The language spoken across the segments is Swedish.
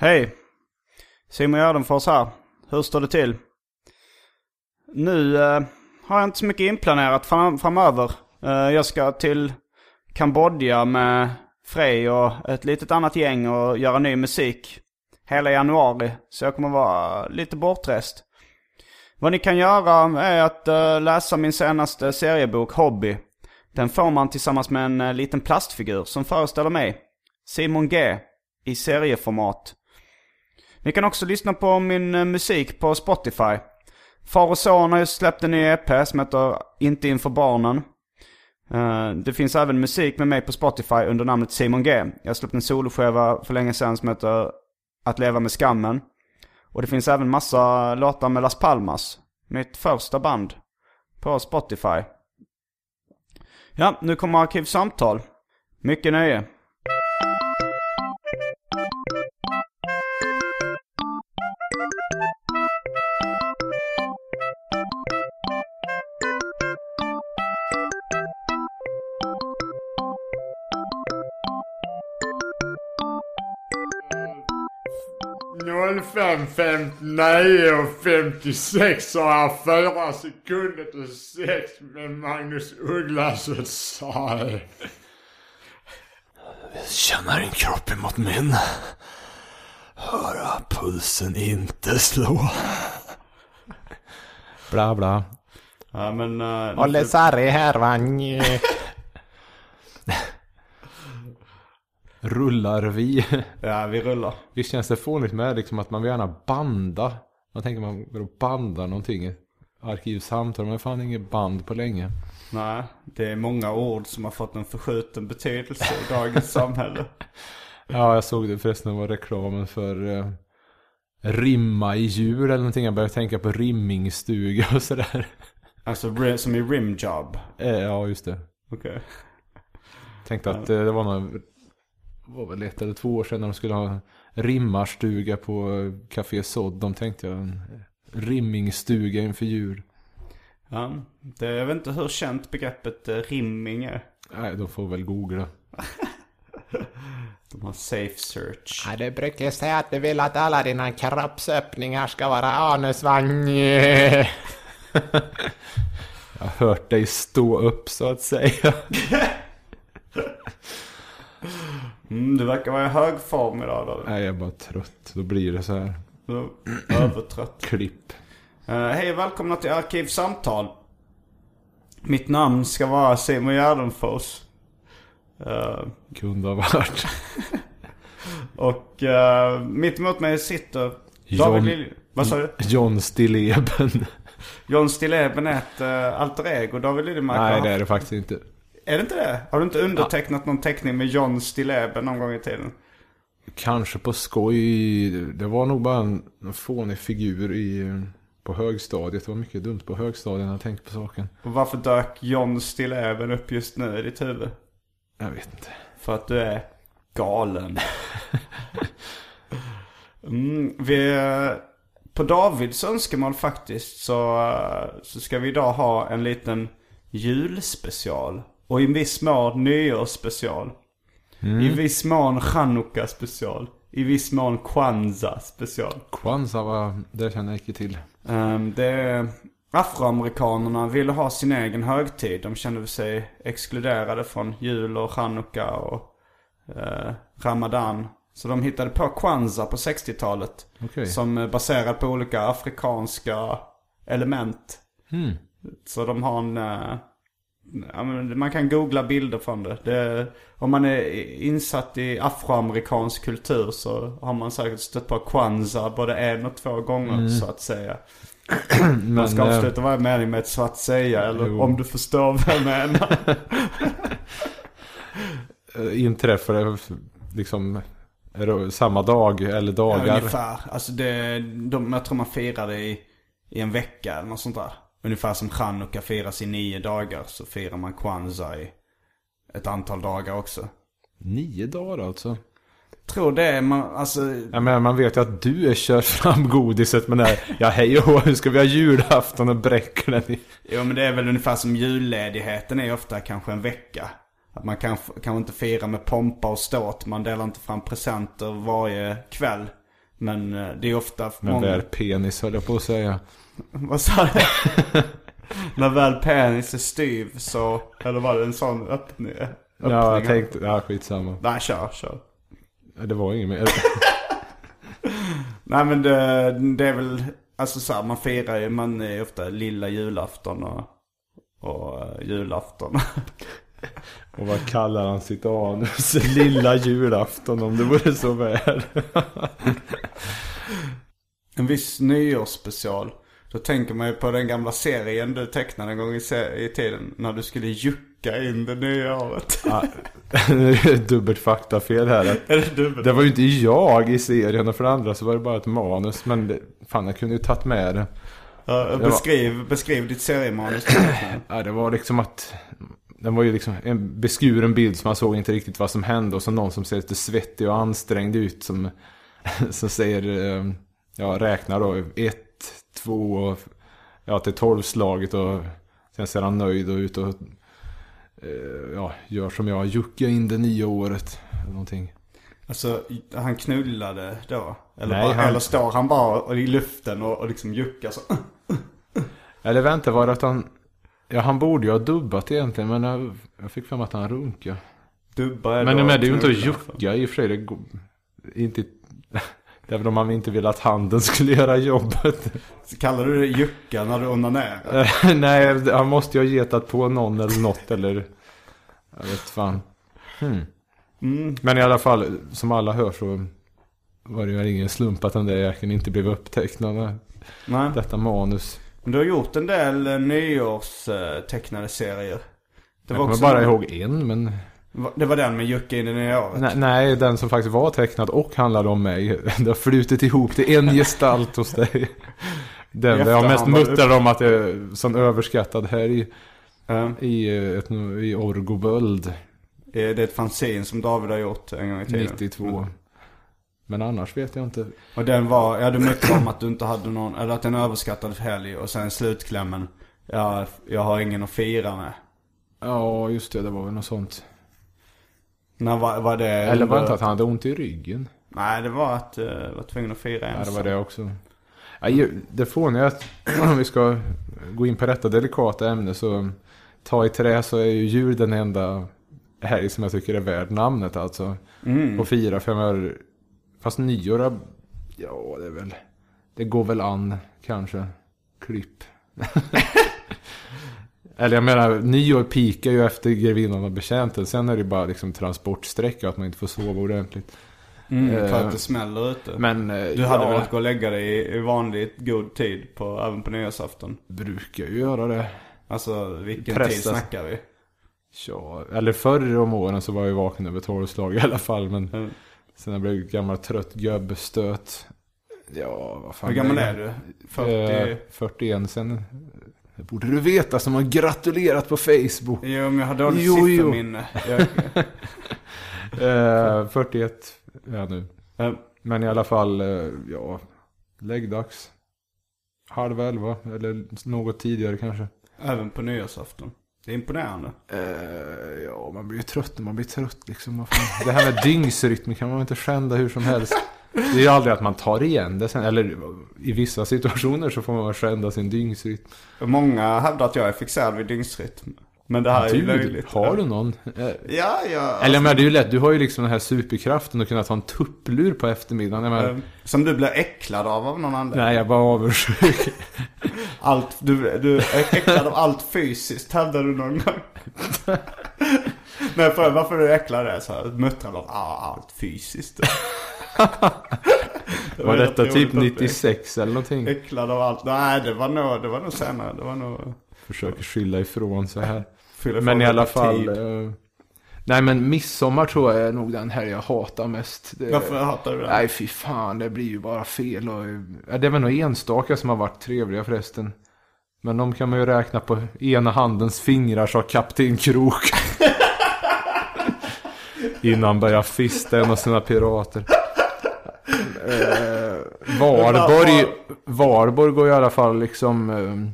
Hej! Simon Gärdenfors här. Hur står det till? Nu eh, har jag inte så mycket inplanerat fram framöver. Eh, jag ska till Kambodja med Frej och ett litet annat gäng och göra ny musik. Hela januari. Så jag kommer vara lite bortrest. Vad ni kan göra är att eh, läsa min senaste seriebok Hobby. Den får man tillsammans med en eh, liten plastfigur som föreställer mig. Simon G. I serieformat. Ni kan också lyssna på min eh, musik på Spotify. Far och son har just släppt en ny EP som heter Inte inför barnen. Eh, det finns även musik med mig på Spotify under namnet Simon G. Jag har släppt en soloskiva för länge sedan som heter Att leva med skammen. Och det finns även massa låtar med Las Palmas. Mitt första band. På Spotify. Ja, nu kommer Arkivsamtal. Mycket nöje. 05.59 och 56 har jag fyra sekunder till sex med Magnus Uggla så sa jag. Känna din kropp emot min. Höra pulsen inte slå. Bla bla. Ja men... Uh, Olle Sarri här vann. Rullar vi? Ja, vi rullar. Visst känns det fånigt med liksom att man vill gärna banda. Man tänker man vill banda någonting. Arkivsamtal, man har fan inget band på länge. Nej, det är många ord som har fått en förskjuten betydelse i dagens samhälle. Ja, jag såg det förresten var reklamen för eh, rimma i djur eller någonting. Jag började tänka på rimmingstuga och sådär. Alltså som i rimjob. Eh, ja, just det. Okej. Tänkte att eh, det var någon, var väl ett eller två år sedan när de skulle ha rimmarstuga på eh, Café Sodd. De tänkte jag en rimmingstuga inför djur. Ja, det, jag vet inte hur känt begreppet eh, rimming är. Nej, de får väl googla. De har safe search. Ja, det brukar säga att du vill att alla dina kroppsöppningar ska vara anusvang. Jag har hört dig stå upp så att säga. Mm, du verkar vara i hög form idag David. Nej, jag är bara trött. Då blir det så här. Övertrött. Klipp. Uh, hej välkomna till Arkivsamtal. Mitt namn ska vara Simon Gärdenfors. Uh, Kunde ha varit. och uh, mitt emot mig sitter John- David Lilj... Vad sa du? John Stilleben. John Stilleben är ett uh, alter ego. David Liljemark Nej, det är det faktiskt inte. Är det inte det? Har du inte undertecknat någon teckning med John Stilleben någon gång i tiden? Kanske på skoj. Det var nog bara en, en fånig figur i, på högstadiet. Det var mycket dumt på högstadiet när jag tänkte på saken. Och varför dök John Stilleben upp just nu i ditt huvud? Jag vet inte. För att du är galen. mm, vi, på Davids önskemål faktiskt så, så ska vi idag ha en liten julspecial. Och i viss mån nyårsspecial. I viss mån chanukka special. I viss mån kwanzaa special. Kwanzaa var, det känner jag inte till. Um, det är, afroamerikanerna ville ha sin egen högtid. De kände sig exkluderade från jul och chanukka och eh, Ramadan. Så de hittade på Kwanzaa på 60-talet. Okej. Som är baserad på olika afrikanska element. Hmm. Så de har en... eh, ja, men man kan googla bilder från det. det. Om man är insatt i afroamerikansk kultur så har man säkert stött på Kwanzaa både en och två gånger så att säga. Man ska Men, eh, avsluta varje mening med ett så att säga eller Jo. om du förstår vad jag menar. inträffar det liksom samma dag eller Ja, dagar? ungefär. Alltså det, de, jag tror man firar det i, i en vecka eller något sånt där. Ungefär som chanukka firas i nio dagar så firar man Kwanzaa i ett antal dagar också. Nio dagar alltså? Tror det, man, alltså Ja, men man vet ju att du är kört fram godiset med det här. Ja hej och nu ska vi ha julafton och bräcker den i. Jo men det är väl ungefär som julledigheten är ofta kanske en vecka. Att man kan kanske inte fira med pompa och ståt. Man delar inte fram presenter varje kväll. Men eh, det är ofta Men många... väl penis höll jag på att säga. Vad sa du? När väl penis är styv så... Eller var det en sån öppning? öppning? Ja, jag tänkte, ja skitsamma. Nej, kör, kör. Det var inget mer. Nej men det, det är väl... Alltså så här, man firar ju, man är ofta lilla julafton och... Och uh, julafton. Och vad kallar han sitt anus? Lilla julafton om det vore så väl. en viss nyårsspecial. Då tänker man ju på den gamla serien du tecknade en gång i, i tiden. När du skulle jucka in det nya det är Dubbelt faktafel här. är det dubbelt? Det var ju inte jag i serien och för det andra så var det bara ett manus. Men det, fan jag kunde ju tagit med det. Ja, beskriv, beskriv ditt seriemanus. Ja, det var liksom att... Den var ju liksom en beskuren bild som man såg inte riktigt vad som hände. Och så någon som ser lite svettig och ansträngd ut som, som säger... eh, Ja, räknar då. Ett, två och... Ja, till tolvslaget och... Sen ser han nöjd och ut och... eh, Ja, gör som jag. Jucka in det nya året. Eller någonting. Alltså, han knullade då? Eller, Nej, bara, han- eller står han bara i luften och, och liksom juckar så? Eller vänta, var det att han... Ja, han borde ju ha dubbat egentligen. Men jag, jag fick för mig att han runkade. Dubbar Men, då men det är ju inte att jucka i och för sig. Det går, inte, väl om man inte vill att handen skulle göra jobbet. Kallar du det jucka när du onanerar? Nej, han måste ju ha getat på någon eller något eller... Jag vet fan. Hmm. Mm. Men i alla fall, som alla hör så var det ju ingen slump att den där jäkeln inte blev upptäckt. när Nej. Detta manus. Men du har gjort en del eh, nyårstecknade serier. Det Jag kommer också bara ihåg en, men... det var den med jucka in det nya året? Nej, nej, den som faktiskt var tecknad och handlade om mig. Det har flutit ihop till en gestalt hos dig. Den I där jag mest muttrar om att det är sån överskattad här i, Ja. i, eh, ett, i Orgoböld Eh, Det är ett fanzine som David har gjort en gång i tiden. 92. Men annars vet jag inte. Och den var, ja du mycket om att du inte hade någon, eller att den överskattade helg och sen slutklämmen. Ja, jag har ingen att fira med. Ja, just det. Det var väl något sånt. När var, var det? Eller var det inte att han hade ont i ryggen? Nej, det var att jag var tvungen att fira Ja, det ensam. var det också. Ja, det fåniga är att om vi ska gå in på detta delikata ämne så ta i trä så är ju jul den enda helg som jag tycker är värd namnet alltså. Mm. Och fira för jag Fast nyår, ja det är väl, det går väl an kanske. Klipp. Eller jag menar, nyår pikar ju efter grevinnan och betjänten. Sen är det bara liksom transportsträcka att man inte får sova ordentligt. Mm, för Eh, att det smäller ute. Men eh, du hade ja, velat gå och lägga dig i, vanligt god tid på, även på nyårsafton? brukar ju göra det. Alltså vilken Pressas. tid snackar vi? Ja, eller förr om åren så var jag ju vaken över tolvslag i alla fall. Men Mm. sen jag blev gammal trött gubbstöt. Ja, vad fan. Hur gammal det är du? 40? Eh, 41 sen. Det borde du veta som har gratulerat på Facebook. Jo, men jag har dåligt Jo, sifferminne. Jag, Eh, 41 ja, nu. eh, Men i alla fall, eh, ja, läggdags. Halv elva, eller något tidigare kanske. även på nyårsafton. Det är imponerande. Eh, ja, man blir ju trött när man blir trött liksom. Det här med dygnsrytm kan man inte skända hur som helst. Det är ju aldrig att man tar igen det sen. Eller i vissa situationer så får man skända sin dygnsrytm. Många hävdar att jag är fixerad vid dygnsrytm. Men det här är ju Du, löjligt. har du någon? Eh, Ja, ja. Eller jag menar, det är ju lätt. Du har ju liksom den här superkraften att kunna ta en tupplur på eftermiddagen. Menar, Eh, Som du blir äcklad av av någon anledning. nej, jag bara avundsjuk. Allt, du, du är äcklad av allt fysiskt, hävdar du någon gång? Nej, för, varför är du äcklad av det? Så här, muttrar någon, ah, allt fysiskt. Det Var rätt detta typ att bli 96 eller någonting? Äcklad av allt. Nej, det var nog, det var nog senare. Det var nog... Försöker skylla ifrån så här. fylla Men ifrån i alla fall. eh, nej men midsommar tror jag är nog den här jag hatar mest. Det, Varför hatar du det? Nej fy fan, det blir ju bara fel. Och, ja, det är väl nog enstaka som har varit trevliga förresten. Men de kan man ju räkna på ena handens fingrar, sa Kapten Krok. Innan börjar fista en av sina pirater. Eh, Varborg, Varborg går i alla fall liksom... Eh,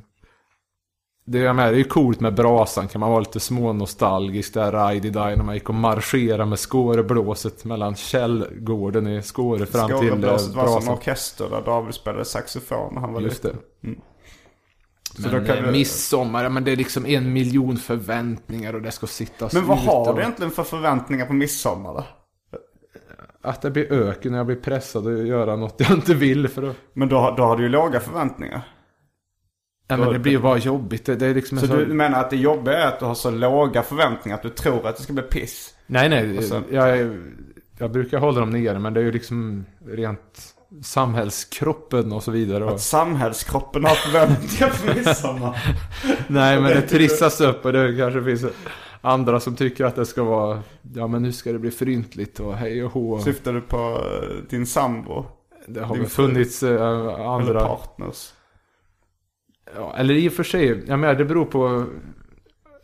det, jag menar, det är ju coolt med brasan, kan man vara lite smånostalgisk där Ride när man gick och marscherade med Skåreblåset mellan Källgården i Skåre fram till eh, Skåreblåset var som orkester där David spelade saxofon när han var Just det. liten. Så Men kan eh, du- midsommar, men det är liksom en miljon förväntningar och det ska sittas Men vad har och- du egentligen för förväntningar på midsommar då? Att det blir öken när jag blir pressad att göra något jag inte vill för att... Men då, då har du ju låga förväntningar. Nej men det blir ju bara jobbigt. Det, det är liksom Så sån... du menar att det jobbiga är att du har så låga förväntningar att du tror att det ska bli piss? Nej nej, sen- jag, jag brukar hålla dem nere men det är ju liksom rent samhällskroppen och så vidare. Att samhällskroppen har förväntningar på midsommar? Nej men det trissas upp och det kanske finns andra som tycker att det ska vara, ja men nu ska det bli fryntligt och hej och hå. Syftar du på eh, din sambo? Det har din väl funnits Eller andra, partners? ja, eller i och för sig, jag menar det beror på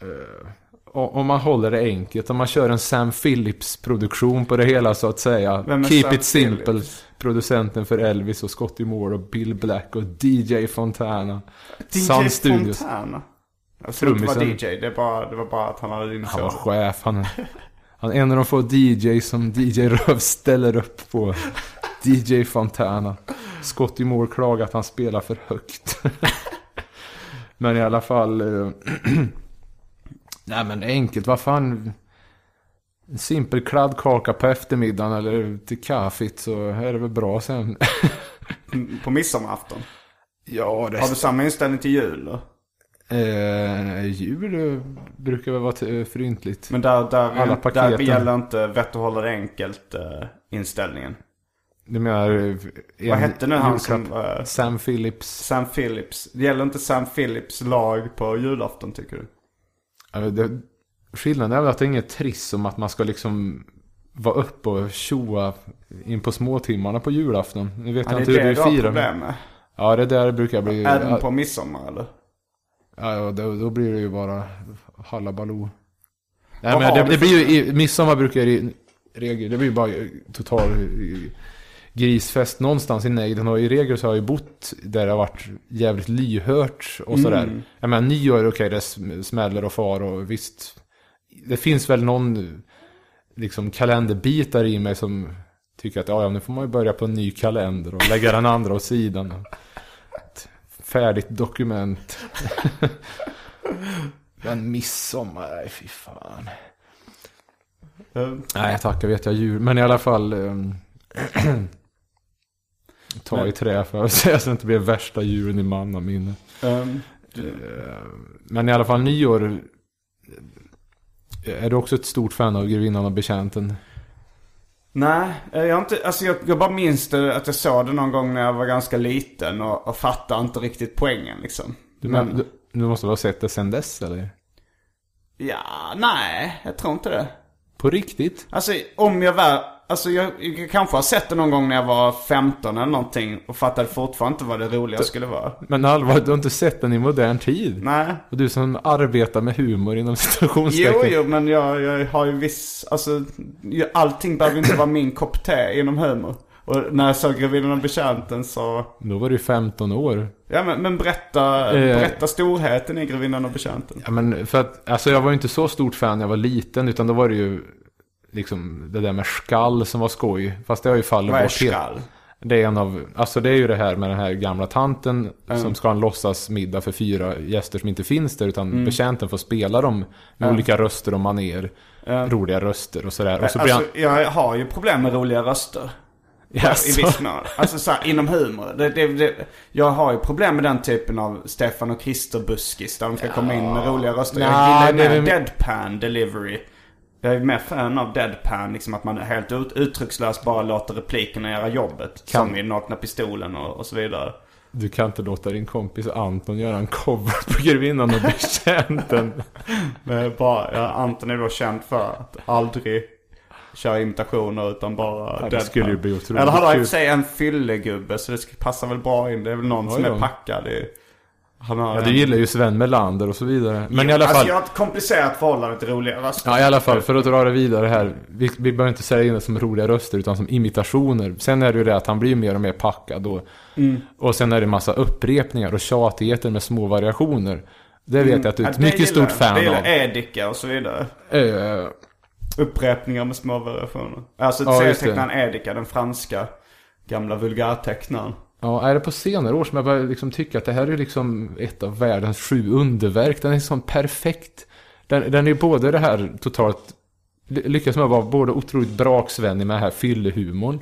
eh, om man håller det enkelt, om man kör en Sam Phillips produktion på det hela så att säga. Keep Sam it simple. Phillips? Producenten för Elvis och Scotty Moore och Bill Black och DJ Fontana. DJ Sun Studios. Jag tror inte var Trummisen. DJ, det, bara, det var bara att han hade din Han var chef. Han, han är en av de få DJ som DJ Röv ställer upp på. DJ Fontana. Scotty Moore klagar att han spelar för högt. men i alla fall. eh, Nej men enkelt, vad fan. En simpel kladdkaka på eftermiddagen eller till kaffet så är det väl bra sen. På midsommarafton? ja, det Har du samma inställning till jul då? Eh, jul eh, brukar väl vara t- fryntligt. Men där, där, Alla där gäller inte vett och hålla det enkelt eh, inställningen. Du menar... eh, Vad hette nu han som... eh, Sam Phillips. Sam Phillips. Det gäller inte Sam Phillips lag på julafton tycker du? Ja, det, skillnaden är väl att det är inget triss om att man ska liksom vara uppe och tjoa in på småtimmarna på julafton. Nu vet Ja, jag det inte är hur det du du har firar. problem med. Ja, det där brukar bli... Även på midsommar eller? Ja, då, då blir det ju bara hallabaloo. Nej, men det, det blir ju, i midsommar brukar i regel, det blir ju bara total grisfest någonstans i nejden. Och i regel så har jag ju bott där det har varit jävligt lyhört och sådär. Mm. Jag menar nyår, okej det sm- smäller och far och visst. Det finns väl någon liksom kalenderbitar i mig som tycker att ja, ja, nu får man ju börja på en ny kalender och lägga den andra åt sidan. Färdigt dokument. Men midsommar, nej fy fan. Eh, Nej tack, jag vet jag djur. Men i alla fall. ehm, ta Men- i trä för att säga så att det inte blir värsta djuren i mannaminne. ehm, Men i alla fall nyår. eh, Är du också ett stort fan av Grevinnan och Betjänten? Nej, eh, jag inte, alltså jag, jag bara minns det att jag såg det någon gång när jag var ganska liten och, och fattade inte riktigt poängen liksom. Du, men, du, du måste väl ha sett det sen dess eller? Ja, nej, jag tror inte det. På riktigt? Alltså om jag var, alltså jag, jag kanske har sett det någon gång när jag var 15 eller någonting och fattade fortfarande inte vad det roliga skulle vara. Men allvar, du har inte sett den i modern tid? Nej. Och du som arbetar med humor inom citationstecken. Jo, jo, men jag, jag har ju viss, alltså allting behöver inte vara min kopp te inom humor. Och när jag såg Grevinnan och Betjänten så, Då var du 15 år. ja men, men berätta, Eh. berätta storheten i Grevinnan och Betjänten. Ja men för att, alltså jag var ju inte så stort fan när jag var liten. Utan då var det ju liksom det där med skall som var skoj. Fast det har ju fallit Vad är bort skall? Det är en av, alltså det är ju det här med den här gamla tanten som ska ha en låtsasmiddag för fyra gäster som inte finns där utan Mm. betjänten får spela dem med olika röster och maner. Roliga röster och sådär. Och så blir han, Alltså, jag har ju problem med roliga röster. Jaså? I viss mån. Alltså så här, inom humor. Det, det, det, jag har ju problem med den typen av Stefan och Krister-buskis. Där de ska komma in med roliga röster. Jag Nja, gillar det är mer väl- deadpan delivery. Jag är mer fan av deadpan. Liksom att man helt ut, uttryckslöst bara låter replikerna göra jobbet. Kan- Som i Nakna Pistolen och, och så vidare. Du kan inte låta din kompis Anton göra en cover på Grevinnan och Betjänten. Men bara, ja, Anton är då känd för att aldrig köra imitationer utan bara det deadpan. skulle ju bli otroligt Eller han har i och för sig en fyllegubbe så det passar väl bra in. Det är väl någon Oj som är packad i... Ja, du gillar ju Sven Melander och så vidare. Men i alla Alltså fall. jag har ett komplicerat förhållande till roliga röster. Ja, i alla fall för att dra det vidare här. Vi, vi behöver inte säga in det som roliga röster utan som imitationer. Sen är det ju det att han blir mer och mer packad och, Mm. och sen är det massa upprepningar och tjatigheter med små variationer. Det vet jag att du är Ja, ett det mycket gillar stort fan Det gillar av. Edika och så vidare. Eh, Upprepningar med små variationer. Alltså Ja, serietecknaren Edika, den franska gamla vulgärtecknaren. Ja, är det på senare år som jag börjar liksom tycka att det här är liksom ett av världens sju underverk. Den är sån perfekt. Den, den är både det här totalt... ly- Lyckas med att vara både otroligt braksvänlig med den här fyllehumorn.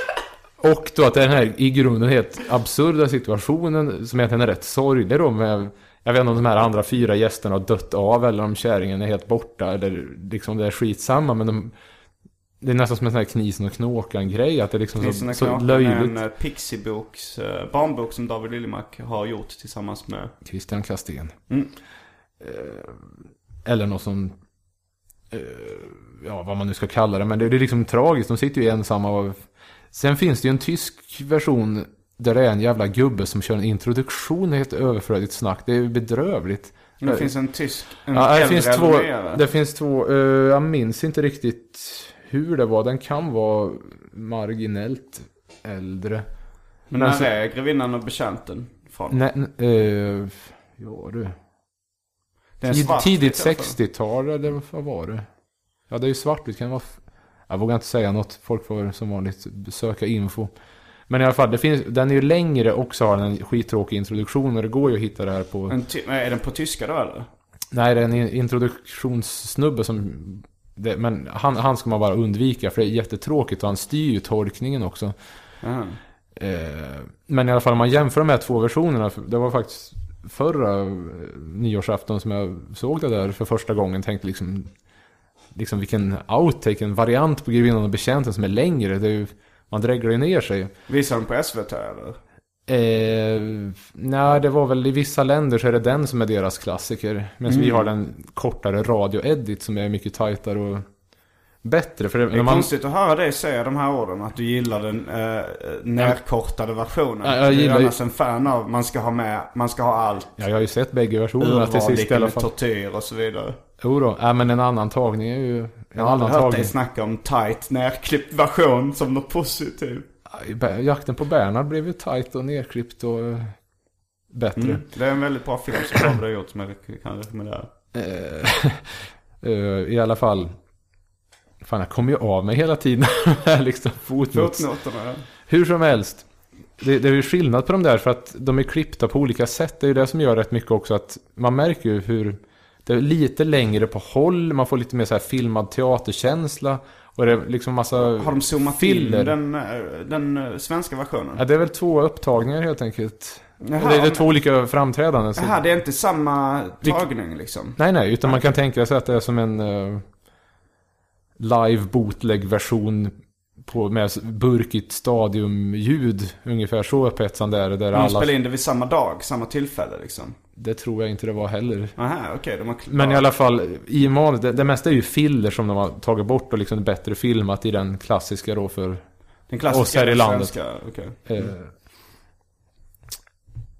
och då att den här i grunden helt absurda situationen som egentligen är rätt sorglig då med... Jag vet inte om de här andra fyra gästerna har dött av eller om kärringen är helt borta eller liksom det är skitsamma men de... Det är nästan som en sån här knisen och knåkan grej att det är liksom Nissen så, och så Knakan är löjligt. en uh, Pixieboks, eh, barnbok som David Liljemark har gjort tillsammans med... Christian Kastén. Mm. Eh, eller något som... Eh, ja, vad man nu ska kalla det. Men det, det är liksom tragiskt. De sitter ju ensamma och... Sen finns det ju en tysk version där det är en jävla gubbe som kör en introduktion. Är helt överflödigt snack. Det är bedrövligt. Det finns en tysk, en Ja, det finns två, det finns två, eh, jag minns inte riktigt hur det var. Den kan vara marginellt äldre. Men när när så- är grevinnan och betjänten från? Nej, eh, ja du. Tid, tidigt i alla fall. 60-tal eller vad var det? Ja, det är ju svartvitt. Kan vara... Jag vågar inte säga något. Folk får som vanligt söka info. Men i alla fall, det finns, den är ju längre och så har den en skittråkig introduktion. Och det går ju att hitta det här på... Är den på tyska då eller? Nej, det är en in- introduktionssnubbe som... Det, men han, han ska man bara undvika för det är jättetråkigt och han styr ju tolkningen också. Jaha. Eh, men i alla fall om man jämför de här två versionerna. Det var faktiskt förra eh, nyårsafton som jag såg det där för första gången. Tänkte liksom, liksom vilken outtake, en variant på Grevinnan och Betjänten som är längre. Det är ju, man dräglar ju ner sig. Visar den på SVT eller? Eh, nej, det var väl i vissa länder så är det den som är deras klassiker. Medan vi har den kortare radio-edit som är mycket tajtare och bättre. För det, Det är man, konstigt att höra dig säga de här orden. Att du gillar den eh, närkortade versionen. Ja, jag Du gillar är ju- annars en fan av, man ska ha med, man ska ha allt. ja, jag har ju sett bägge versionerna till sist i alla fall. tortyr och så vidare. Jo då, ja, men en annan tagning är ju... En Jag har aldrig hört tagning. dig snacka om tight närklippt version som något positivt. Jakten på Bernhard blev ju tajt och nerklippt och eh, bättre. Mm. Det är en väldigt bra film som David har gjort som jag kan rekommendera. Eh, eh, I alla fall. Fan, jag kommer ju av mig hela tiden. liksom fotnots. Fotnoterna. Hur som helst. Det, det är ju skillnad på de där för att de är klippta på olika sätt. Det är ju det som gör rätt mycket också att man märker ju hur det är lite längre på håll. Man får lite mer så här filmad teaterkänsla. Och det är liksom massa Har de zoomat filler. in den, eh, den eh, svenska versionen? Ja, det är väl två upptagningar helt enkelt. Jaha, det, är men- två olika framträdanden. Så... Jaha, det är inte samma tagning liksom? Nej, nej, utan man kan tänka sig att det är som en eh, live bootleg-version på, med burkigt stadiumljud. Ungefär så upphetsande är det. Där De alla, spelar in det vid samma dag, samma tillfälle liksom? Det tror jag inte det var heller. Aha, okej, de har Men i alla fall, i manus, det, det mesta är ju filler som de har tagit bort och liksom bättre filmat i den klassiska då för Den klassiska oss här i landet. svenska, okej. Eh,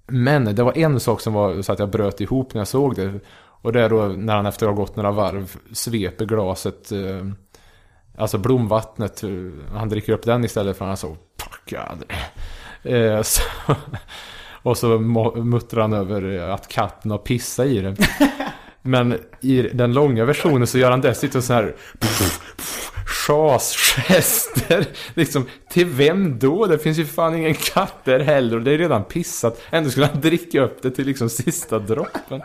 Men det var en sak som var så att jag bröt ihop när jag såg det. Och det är då när han efter att ha gått några varv sveper glaset. eh, Alltså blomvattnet. Han dricker upp den istället för han är så packad. Eh, så, och så muttrar han över eh, att katten har pissat i det. Men i den långa versionen så gör han dessutom så här schasgester. liksom, till vem då? Det finns ju fan ingen katter heller och det är redan pissat. Ändå skulle han dricka upp det till liksom sista droppen.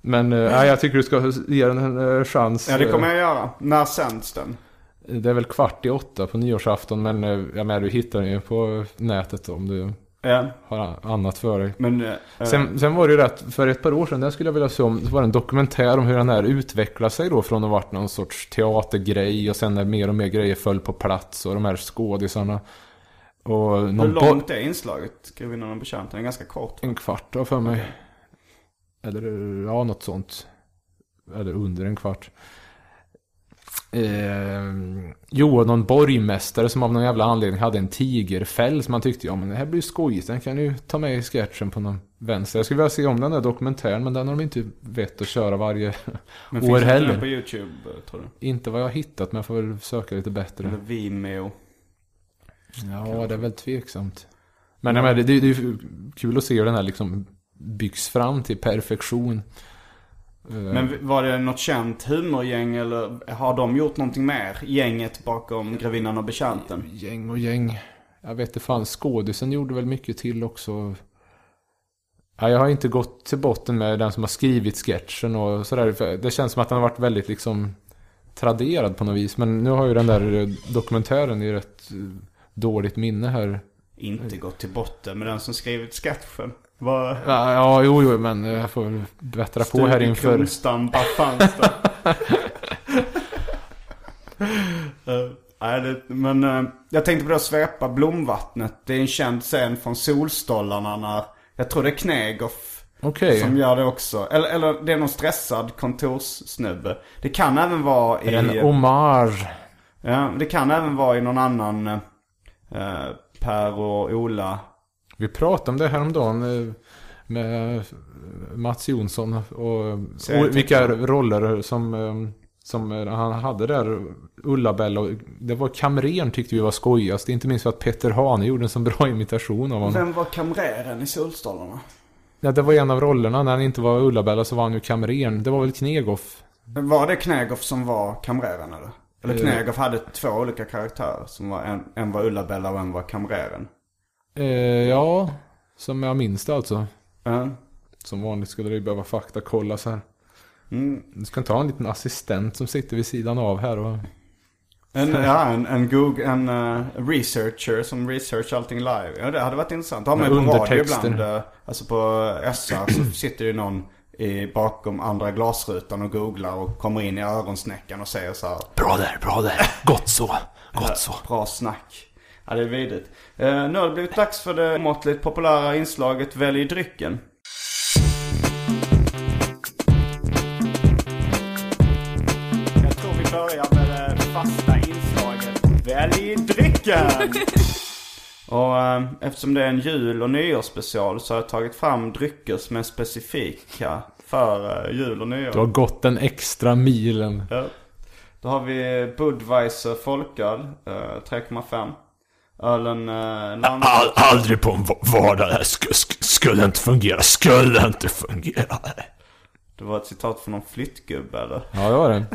Men uh, jag tycker du ska ge den en uh, chans. Ja, det kommer jag göra. När sänds den? Det är väl kvart i åtta på nyårsafton, men uh, jag menar, du hittar den ju på nätet om du Ja, har annat för men... eh, Sen, sen var det ju rätt, för ett par år sedan, där skulle jag vilja se om, så var det en dokumentär om hur den här utvecklade sig då från att ha varit någon sorts teatergrej och sen när mer och mer grejer föll på plats och de här skådisarna. Och hur någon långt är inslaget? Grevinnan och betjänten? Är ganska kort. En kvart har för mig. Eller ja, något sånt. Eller under en kvart. Eh, jo, någon borgmästare som av någon jävla anledning hade en tigerfäll som man tyckte, ja men det här blir skojigt, den kan ju ta med i sketchen på någon vänster. Jag skulle vilja se om den där dokumentären, men den har de inte vett att köra varje Men år finns inte heller. den på YouTube, eh, tror du? Inte vad jag har hittat, men jag får väl söka lite bättre. Eller Vimeo? Ja, det är väl tveksamt. Men jag menar, det, det är ju kul att se hur den här liksom byggs fram till perfektion. Eh, Men var det något känt humorgäng eller har de gjort någonting mer? Gänget bakom Grevinnan och betjänten? Gäng och gäng. Jag vet inte fan, skådisen gjorde väl mycket till också. Ja, jag har inte gått till botten med den som har skrivit sketchen och sådär. Det känns som att den har varit väldigt liksom traderad på något vis. Men nu har ju den där eh, dokumentären i rätt eh, dåligt minne här. Inte gått till botten med den som skrivit sketchen. Var... Ja, ja jo, jo, men jag får väl bättra på här inför... Bara fanns det. Eh, nej, det, men eh, jag tänkte på det att svepa blomvattnet. Det är en känd scen från Solstollarna när, jag tror det är Knegoff Okej. som gör det också. Eller, eller det är någon stressad kontorssnubbe. Det kan även vara i... En hommage. Ja, det kan även vara i någon annan eh, Per och Ola. Vi pratade om det häromdagen eh, med Mats Jonsson och, och vilka roller som, eh, som eh, han hade där. Ulla-Bella och det var kamrern tyckte vi var skojigast. Inte minst för att Peter Hane gjorde en så bra imitation av honom. Vem var kamreren i Solstolarna? Ja, det var en av rollerna. När han inte var Ulla-Bella så var han ju kamrern. Det var väl Knegoff. Var det Knegoff som var kamreren eller? Eller. Knegoff hade två olika karaktärer. Som var en, en var Ulla-Bella och en var kamreren. Eh, ja, som jag minns det alltså. Ja. Som vanligt skulle det ju behöva faktakollas här. Mm. Du ska inte ha en liten assistent som sitter vid sidan av här och... En, ja, en, en, Google, en eh, researcher som researchar allting live. Ja, det hade varit intressant. Har man Med ju på radio ibland. eh, Alltså på SR så sitter ju någon i, bakom andra glasrutan och googlar och kommer in i öronsnäckan och säger så här. Bra där, bra där. Gott så, gott så. Bra snack. Ja, det är vidrigt. Eh, nu har det blivit dags för det måttligt populära inslaget Välj drycken. Jag tror vi börjar med det fasta inslaget Välj drycken! Och eh, eftersom det är en jul och nyårsspecial så har jag tagit fram drycker som är specifika för eh, jul och nyår. Du har gått den extra milen. Ja. Då har vi Budweiser folköl, eh, 3,5. Ölen eh. All, aldrig på en va- vardag det här sk sk skulle inte fungera, skulle inte fungera. Det var ett citat från någon flyttgubbe eller? Ja, det var det.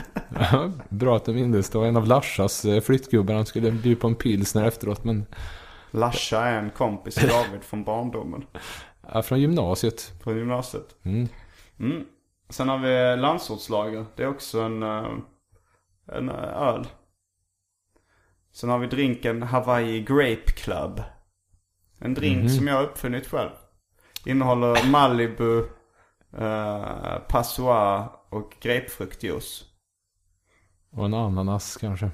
Bra att du minns. Det var en av Larsas eh, flyttgubbar. Han skulle bjuda på en pilsner efteråt. Men Larsa är en kompis till David från barndomen. ja, från gymnasiet. Från gymnasiet. Mm. Mm. Sen har vi landsortslager. Det är också en, eh, en eh, öl. Sen har vi drinken Hawaii Grape Club. En drink som jag har uppfunnit själv. Innehåller Malibu, uh, Passoir och grapefruktjuice. Och en ananas kanske.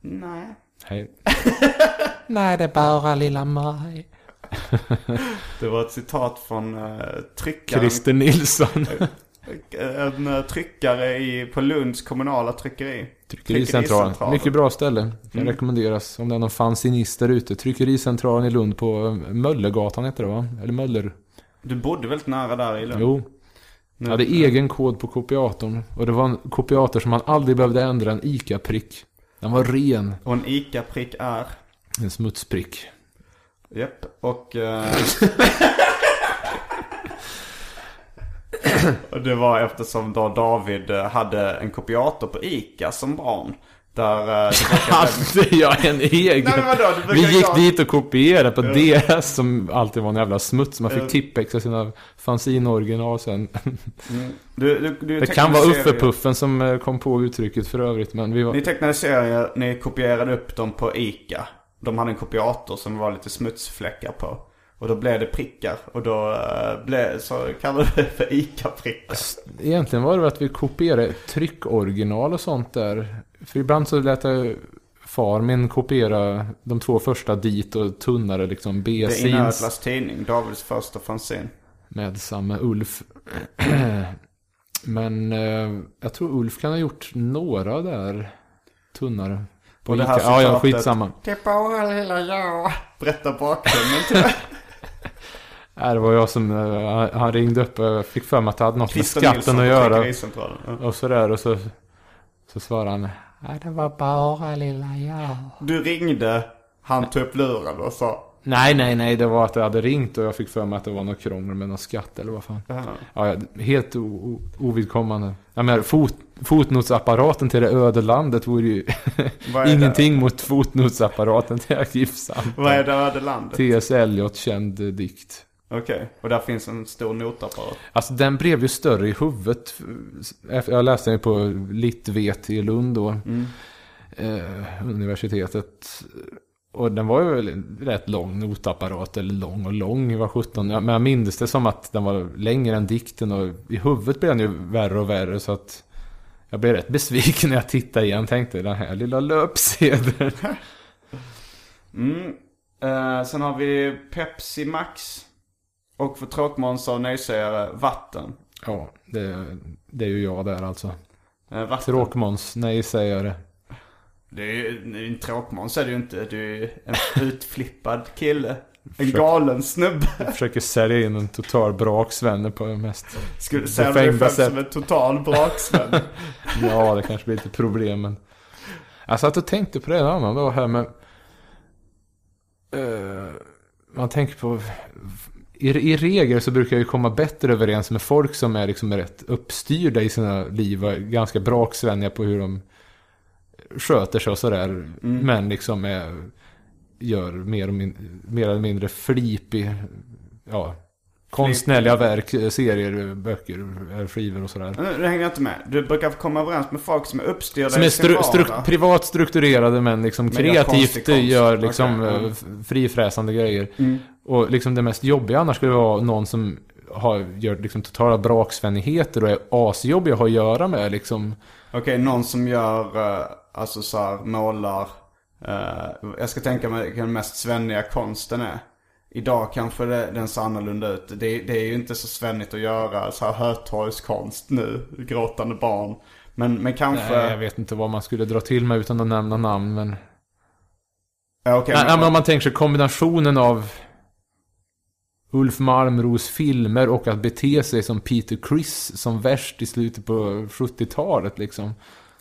Nej. Hej. Nej, det är bara lilla Maj. Det var ett citat från uh, tryckaren. Christer Nilsson. En uh, tryckare i, på Lunds kommunala tryckeri. Tryckericentralen. Mycket bra ställe. Kan rekommenderas om det är någon fanzinist där ute. Tryckericentralen i Lund på eh, Möllergatan heter det va? Eller Möller? Du bodde väldigt nära där i Lund. Jo. Jag hade egen kod på kopiatorn. Och det var en kopiator som man aldrig behövde ändra. En ICA-prick. Den var ren. Och en ICA-prick är? En smutsprick. Japp, och... eh, och det var eftersom då David eh, hade en kopiator på ICA som barn. Där eh, Hade jag en egen? Nej, vadå? Vi gick ta- dit och kopierade på DS som alltid var en jävla smuts. Man fick tippexa sina fanzine-original sen. du, du, du Det kan vara serier. Uffe-puffen som eh, kom på uttrycket för övrigt. Men vi var... Ni tecknade serier, ni kopierade upp dem på ICA. De hade en kopiator som var lite smutsfläckar på. Och då blev det prickar. Och då uh, blev, så kallade vi det för ICA-prickar. Egentligen var det att vi kopierade tryckoriginal och sånt där. För ibland så lät jag far min kopiera de två första dit och tunnare liksom Det är B-scenes. Inödlas tidning, Davids första fanzine. med samme Ulf. Men eh, jag tror Ulf kan ha gjort några där tunnare. På Och det här Ica. Ja, ja, citatet- skitsamma. Det bara lilla jag. Berätta bakgrunden till. Nej, det var jag som, eh, han- ringde upp och jag fick för mig att det hade något med Christer skatten Nilsson att göra. Ja. Och sådär och så, så svarade han. Nej, det var bara lilla jag. Du ringde, han tog upp luren och sa. Nej, nej, nej, det var att jag hade ringt och jag fick för mig att det var något krångel med någon skatt eller vad fan. Ja, ja, helt ovidkommande. Jag menar, fot, fotnotsapparaten till det öde landet vore ju det? ingenting mot fotnotsapparaten till Arkivsamtal. Vad är det öde landet? T.S. Eliot känd dikt. Okej, och där finns en stor notapparat. Alltså den blev ju större i huvudet. Efter- Jag läste den på Litvet i Lund då. Eh, universitetet. Och den var ju rätt lång notapparat. Eller lång och lång var 17. Ja, Men jag minns det som att den var längre än dikten. Och i huvudet blev den ju värre och värre. Så att jag blev rätt besviken när jag tittade igen. Tänkte den här lilla löpsedeln. Mm. Eh, sen har vi Pepsi Max. Och för tråkmånsar och nejsägare, vatten. ja, det, det är ju jag där alltså. Eh, vatten. Tråkmåns, nej säger det. Är ju en tråkmåns är det ju inte. Du är en utflippad kille. En galen snubbe. Jag försöker sälja in en total braksvänner på det mest Skulle säga dig själv som en total braksvän. Ja, det kanske blir lite problem men... Jag satt och tänkte på det en annan dag här med... eh, man tänker på... I, I regel så brukar jag ju komma bättre överens med folk som är liksom rätt uppstyrda i sina liv och är ganska braksvänniga på hur de sköter sig och sådär. Men liksom är, gör mer, och min, mer eller mindre flipig, ja, konstnärliga verk, eh, serier, böcker, eh, skivor och sådär. Nu nu hänger jag inte med. Du brukar komma överens med folk som är uppstyrda Som är stru, vardag. stru, privat strukturerade men liksom Men kreativt konst. gör liksom eh, f- frifräsande grejer. Och liksom det mest jobbiga annars skulle vara någon som har, gör liksom totala braksvänligheter och är asjobbig att ha att göra med liksom. Okej, någon som gör, eh, alltså så här, målar. eh, jag ska tänka mig vilken den mest svenniga konsten är. Idag kanske det, den ser annorlunda ut. Det, det är ju inte så svennigt att göra så här Hötorgskonst nu. Gråtande barn. Men, men kanske... Nej, jag vet inte vad man skulle dra till med utan att nämna namn men. Ja, okej, Nej, men- men om man tänker sig kombinationen av Ulf Malmros filmer och att bete sig som Peter Criss som värst i slutet på 70-talet liksom.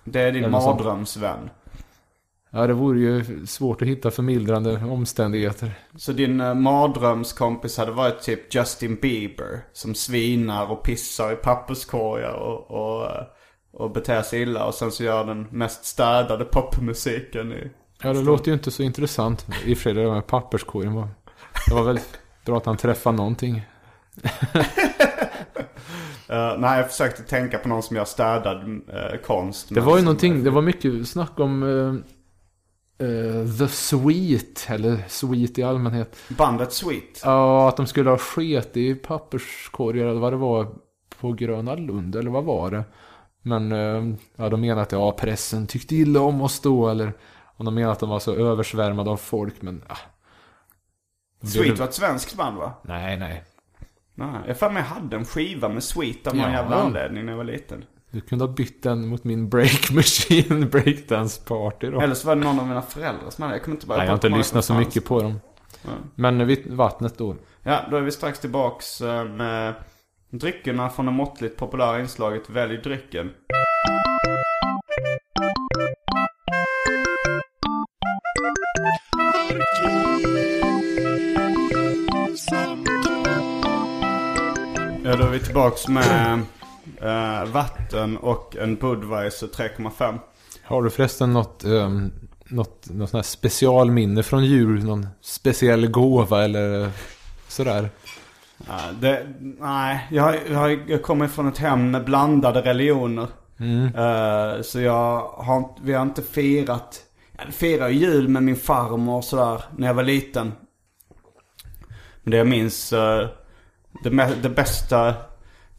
Det är din mardrömsvän. Ja, det vore ju svårt att hitta förmildrande omständigheter. Så din uh, mardrömskompis hade varit typ Justin Bieber. Som svinar och pissar i papperskorgar och, och, eh, och beter sig illa. Och sen så gör den mest städade popmusiken i... Ja, det låter ju inte så intressant. I och för sig, det där med papperskorgen var... Det var väl bra att han träffade någonting. Uh, nej, jag försökte tänka på någon som gör städad eh, konst. Det var ju någonting, det var mycket snack om eh, eh, The Sweet, eller Sweet i allmänhet. Bandet Sweet. Ja, att de skulle ha sket i papperskorgar eller vad det var på Gröna Lund, eller vad var det? Men eh, ja, de menade att ja, pressen tyckte illa om oss då, eller om de menade att de var så översvärmade av folk, men... Ah. Sweet var ett svenskt band va? Nej, nej. Nej, jag för mig jag hade en skiva med Sweet av någon Ja. jävla anledning när jag var liten. Du kunde ha bytt den mot min break machine breakdance party då. Eller så var det någon av mina föräldrar som hade Jag kommer inte bara Nej, jag har inte lyssnat så mycket på dem. Men vid vattnet då. Ja, då är vi strax tillbaks eh, med dryckerna från det måttligt populära inslaget Välj drycken. Ja, då är vi tillbaks med eh, vatten och en Budweiser 3,5. Har du förresten något, um, något, något sånt här specialminne från jul? Någon speciell gåva eller sådär? Ja, det, nej, jag, jag, kommer från ett hem med blandade religioner. Eh, så jag har, vi har inte firat, jag firar ju jul med min farmor och sådär när jag var liten. Men det jag minns, eh, det bästa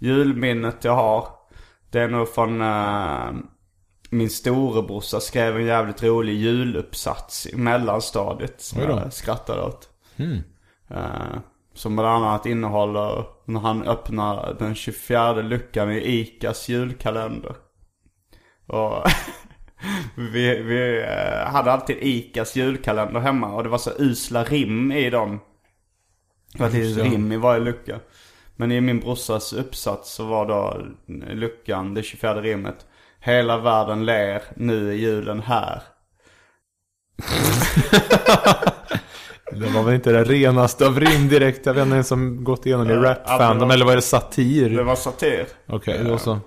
julminnet jag har, det är nog från eh, min storebrorsa skrev en jävligt rolig juluppsats i mellanstadiet som jag skrattade åt. Eh, som bland annat innehåller när han öppnar den 24 luckan i ICAs julkalender. Och vi, vi eh, hade alltid ICAs julkalender hemma och det var så usla rim i dem. Det var ett litet rim i varje lucka. Men i min brorsas uppsats så var då luckan, det 24 rimmet. Hela världen ler, nu är julen här. Det var väl inte det renaste av rim direkt. Jag vet inte ens som gått igenom i ja, rap-fandom. det- Eller var det satir? Det var satir. Okej, då så.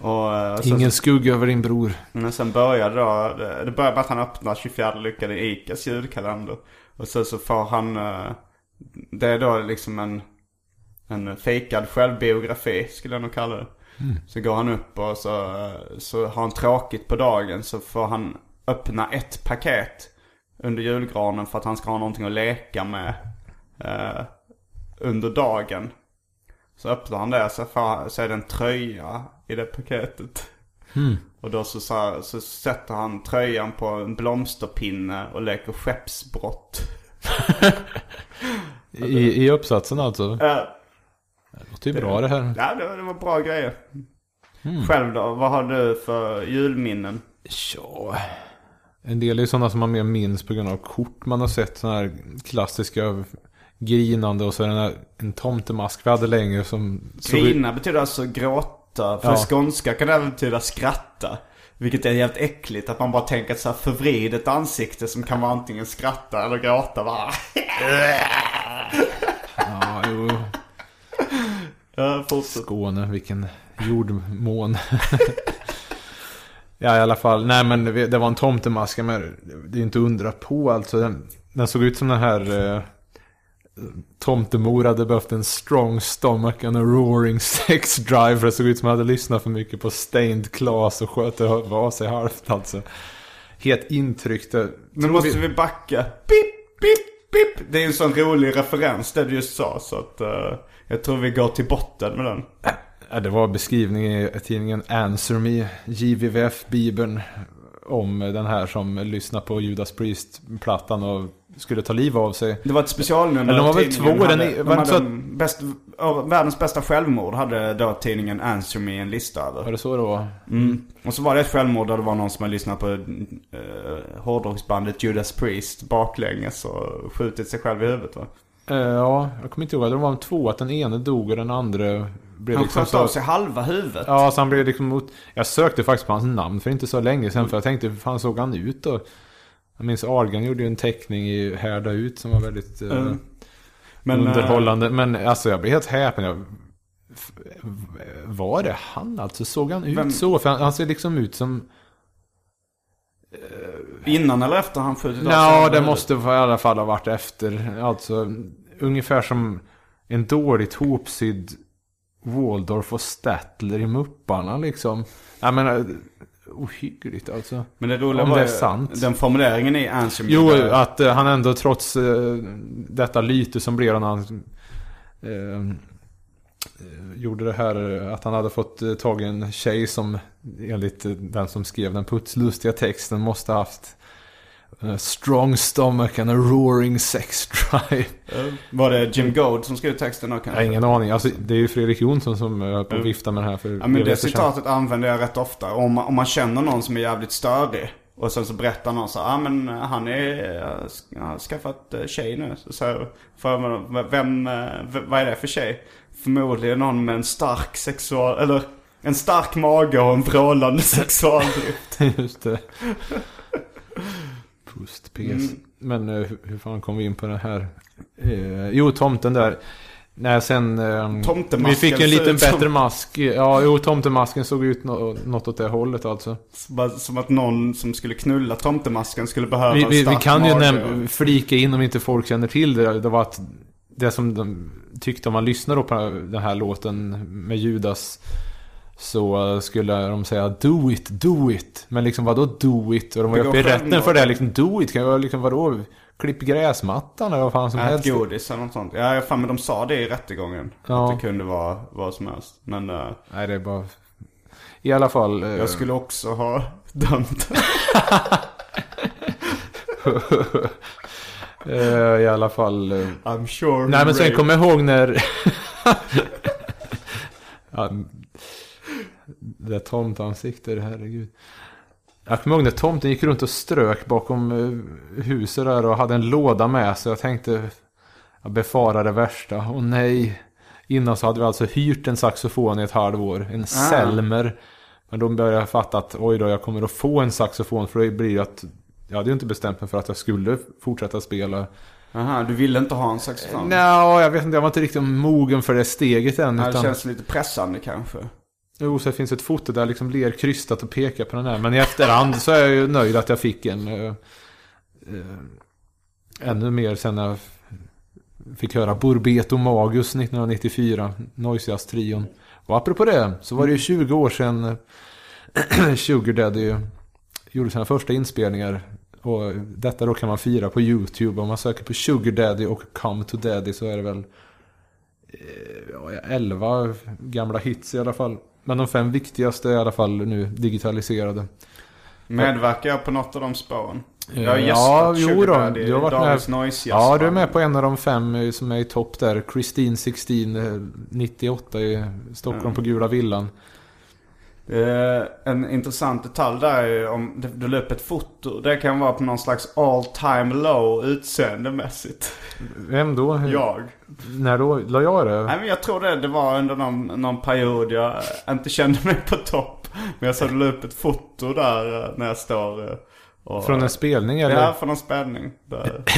Och, eh, sen- Ingen skugga över din bror. Men sen började då, det det började med att han öppnar 24 luckan i ICAs julkalender. Och sen så får han, eh, det är då liksom en, en fejkad självbiografi skulle jag nog kalla det. Så går han upp och så, så har han tråkigt på dagen så får han öppna ett paket under julgranen för att han ska ha någonting att leka med eh, under dagen. Så öppnar han det så, får, så är det en tröja i det paketet. Och då så, så, så sätter han tröjan på en blomsterpinne och leker skeppsbrott. I, I uppsatsen alltså? Det låter ju bra det här. ja, det, var- det var bra grejer. Själv då? Vad har du för julminnen? Ja, en del är ju sådana som man mer minns på grund av kort man har sett. Sådana här klassiska grinande och så är det den här, en tomtemask vi hade länge som... Grina betyder alltså gråta. För Ja. skånska kan det även betyda skratta. Vilket är jävligt äckligt. Att man bara tänker ett så här förvridet ansikte som kan vara antingen skratta eller gråta. Bara. Ja, jo. Ja, fortsätt. Skåne, vilken jordmån. ja, i alla fall. Nej, men det var en tomtemask. Men det är inte undra på alltså. Den, den såg ut som den här... Eh, Tomtemor hade behövt en strong stomach and a roaring sex drive. Det såg ut som att hade lyssnat för mycket på Stained Class och sköt av sig halvt alltså. Helt intryckt. Nu måste vi backa. Pip, pip, pip. Det är en sån rolig referens det du just sa. Så att eh, jag tror vi går till botten med den. Ja, det var beskrivning i tidningen Answer Me, JVVF-bibeln. Om den här som lyssnade på Judas Priest-plattan och skulle ta liv av sig. Det var ett specialnummer. Eller de var väl två, den hade, är- de var hade att- bäst, Världens bästa självmord hade då tidningen Answer Me en lista över. Var det så det var? Mm. Och så var det ett självmord där det var någon som hade lyssnat på uh, hårdrocksbandet Judas Priest baklänges och skjutit sig själv i huvudet va? Eh, ja, jag kommer inte ihåg. Det var två, att den ene dog och den andra blev Han liksom sköt så... av sig halva huvudet. Ja, så han blev liksom mot... Jag sökte faktiskt på hans namn för inte så länge sedan. För jag tänkte, hur fan såg han ut då? Jag minns Argan gjorde ju en teckning i Härda ut som var väldigt eh, Mm. Men, eh, underhållande. Men alltså jag blev helt häpen. Jag, var det han alltså? Såg han ut Vem- så? För han, han ser liksom ut som... Innan eller efter han skjutit av Ja, det måste i alla fall ha varit efter. Alltså, ungefär som en dåligt hopsydd Waldorf och Statler i Mupparna liksom. Jag menar, ohyggligt alltså. Men det roliga Om var det är sant. den formuleringen i Answer Me. Jo, att eh, han ändå trots eh, detta lyte som blev när han eh, eh, gjorde det här eh, att han hade fått eh, tag i en tjej som enligt eh, den som skrev den putslustiga texten måste haft eh, strong stomach and a roaring sex drive. Var det Jim Goad som skrev texten då Jag kanske? har ingen aning. Alltså, det är ju Fredrik Jonsson som eh, på att Mm. vifta med den här för Ja men det citatet använder jag rätt ofta. Om man, om man känner någon som är jävligt störig. Och sen så berättar någon så ja ah, men han är, eh, har skaffat eh, tjej nu. Så, så för, man, vem, eh, v- vad är det för tjej? Förmodligen någon med en stark sexual, eller en stark mage och en vrålande sexualdrift. Just det. Pustpes. Mm. Men eh, hur- hur fan kom vi in på det här? Eh, jo, tomten där. Nej, sen... Tomtemasken vi fick en liten ut som- bättre mask. Ja, jo, tomtemasken såg ut nå- något åt det hållet alltså. Som att någon som skulle knulla tomtemasken skulle behöva Vi, en vi, vi stark kan ju mage. flika in om inte folk känner till det. Det var att det som de tyckte om man lyssnade på den här låten med Judas. Så skulle de säga do it, do it. Men liksom vadå do it? Och de var ju uppe i rätten för det. Liksom do it kan vara liksom vadå? Klipp gräsmattan eller vad fan som Ät helst. godis eller något sånt. Ja, fan men de sa det i rättegången. Ja. Att det kunde vara vad som helst. Men eh, Nej det är bara... I alla fall. eh, jag skulle också ha dömt. eh, I alla fall. eh, I'm sure. Nej men sen rape. kommer jag ihåg när... ja, det är tomtansikte, herregud. Jag kommer ihåg när tomten gick runt och strök bakom eh, huset där och hade en låda med sig. Jag tänkte, jag befarade det värsta. Och nej. Innan så hade vi alltså hyrt en saxofon i ett halvår. En Selmer. Men då började jag fatta att oj då, jag kommer att få en saxofon. För det blir att jag hade ju inte bestämt mig för att jag skulle fortsätta spela. Aha, du ville inte ha en saxofon? Nej, jag vet inte. Jag var inte riktigt mogen för det steget än. Det utan... känns lite pressande kanske. Jo, så det finns ett foto där liksom ler krystat och pekar på den här. Men i efterhand så är jag ju nöjd att jag fick en. eh, eh, ännu mer sen jag fick höra Burbeto Magus 1994. Noisias-trion. Och apropå det så var det ju 20 år sedan eh, Sugar Daddy gjorde sina första inspelningar. Och detta då kan man fira på YouTube. Om man söker på Sugar Daddy och Come to Daddy så är det väl eh, ja, 11 gamla hits i alla fall. Men de fem viktigaste är i alla fall nu digitaliserade. Medverkar jag på något av de spåren? Eh, Jag har ja, gästat jo då. Daddy, Du har varit Dagens med. Noise Ja, du är med på en av de fem eh, som är i topp där. Christine 16, eh, 98 i Stockholm på Gula Villan. Eh, en intressant detalj där är om du, la upp ett foto. Det kan vara på någon slags all time low utseendemässigt. Vem då? Jag. När då? La jag det? Nej men jag tror det, det var under någon, någon period jag inte kände mig på topp. Men jag såg du la upp ett foto där eh, när jag står eh, och... Från en spelning eller? Ja, från en spänning. Där.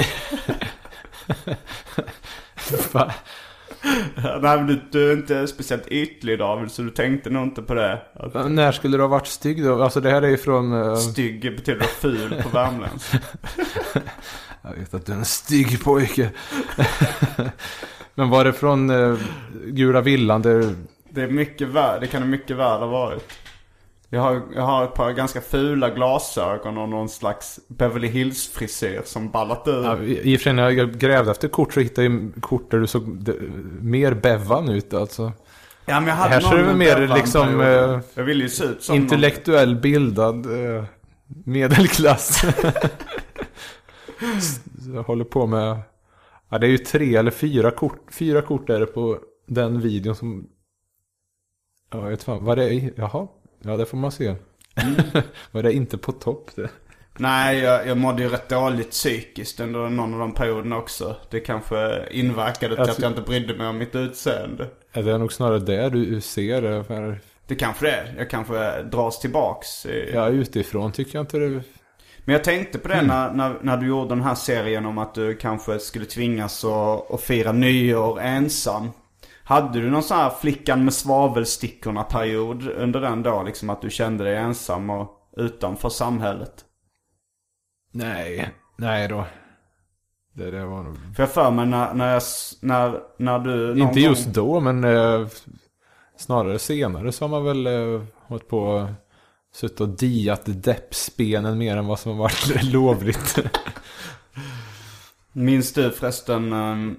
Nej men du, du är inte speciellt ytlig David, så du tänkte nog inte på det. Att När skulle du ha varit stygg då? Alltså det här är ju från... eh, stygg betyder ful på värmländska. Jag vet att du är en stygg pojke. Men var det från uh, Gula Villan där... Det är mycket värre, det kan det mycket värre ha varit. Jag har, jag har ett par ganska fula glasögon och någon slags Beverly Hills frisyr som ballat ur. Ja, I och för sig när jag grävde efter kort så hittade jag kort där du såg mer bevan ut alltså. Ja men jag hade Här ser någon väl mer liksom, eh, Jag ville ju se ut som Intellektuell bildad eh, medelklass. Jag håller på med... Ja, det är ju tre eller fyra kort. Fyra kort är det på den videon som... Ja, jag vet fan. Vad det är? Jaha. Ja, det får man se. var det inte på topp det? Nej jag, jag mådde ju rätt dåligt psykiskt under någon av de perioderna också. Det kanske inverkade till Alltså- att jag inte brydde mig om mitt utseende. Ja, Det är nog snarare det du ser det. För, Det kanske det är. Jag kanske dras tillbaks. i- ja, utifrån tycker jag inte det... Men jag tänkte på det när, när, när du gjorde den här serien om att du kanske skulle tvingas att, att fira nyår ensam. Hade du någon sån här flickan med svavelstickorna period under den då? Liksom att du kände dig ensam och utanför samhället? Nej. Nej då. Det, det var nog... För jag för mig när, när, jag, när, när du Inte just gång, då, men eh, snarare senare så har man väl eh, hållit på suttit och diat deppspenen mer än vad som har varit lovligt. Minns du förresten um,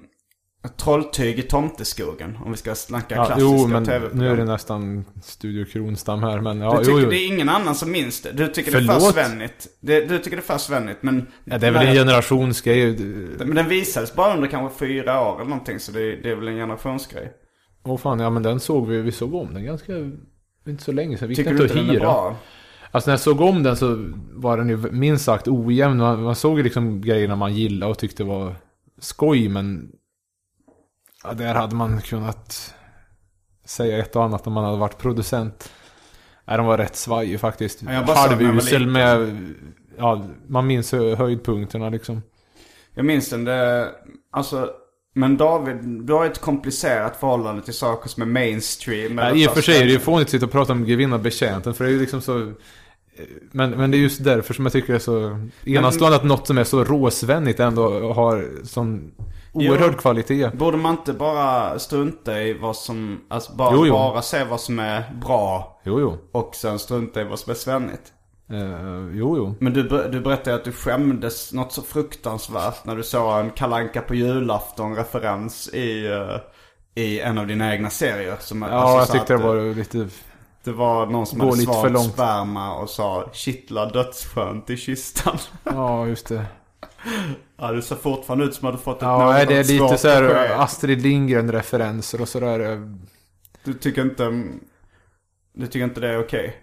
Trolltyg i Tomteskogen? Om vi ska snacka ja, klassiska jo, men tv-program. nu är det nästan Studio Kronstam här, men ja, Du tycker jo, jo. det är ingen annan som minns det? Du tycker det är för Förlåt? svennigt? Det, du tycker det är för svennigt, men... Ja, det är väl en generationsgrej. Men den visades bara under kanske fyra år eller någonting, så det, det är väl en generationsgrej. Åh fan, ja men den såg vi, vi såg om den ganska, inte så länge sedan. Vi Tycker inte du att inte den är bra? Alltså när jag såg om den så var den ju minst sagt ojämn. Man, man såg ju liksom grejerna man gillade och tyckte var skoj, men... Ja, där hade man kunnat säga ett och annat om man hade varit producent. Nej, de var rätt svajig faktiskt. Ja, Halvusel med... Ja, man minns höjdpunkterna liksom. Jag minns den, det, alltså Men David, du har ett komplicerat förhållande till saker som är mainstream. Nej, I och för sig är det ju fånigt att sitta och prata om grevinnan betjänten. För det är ju liksom så... Men, men det är just därför som jag tycker det är så enastående att något som är så råsvennigt ändå har sån oerhörd Jo. kvalitet. Borde man inte bara strunta i vad som, alltså bara, Jo, jo. bara se vad som är bra Jo, jo. och sen strunta i vad som är svennigt? Eh, jo, jo. Men du, du berättade att du skämdes något så fruktansvärt när du såg en Kalanka på julafton-referens i, eh, i en av dina egna serier. Som, Ja, alltså, jag tyckte det var lite... Det var någon som hade svalt sperma och sa kittla dödsskönt i kistan. Ja, just det. ja, det ser fortfarande ut som att du fått ett Ja, det är lite så här. Astrid Lindgren-referenser och sådär. Du tycker inte... Du tycker inte det är okej?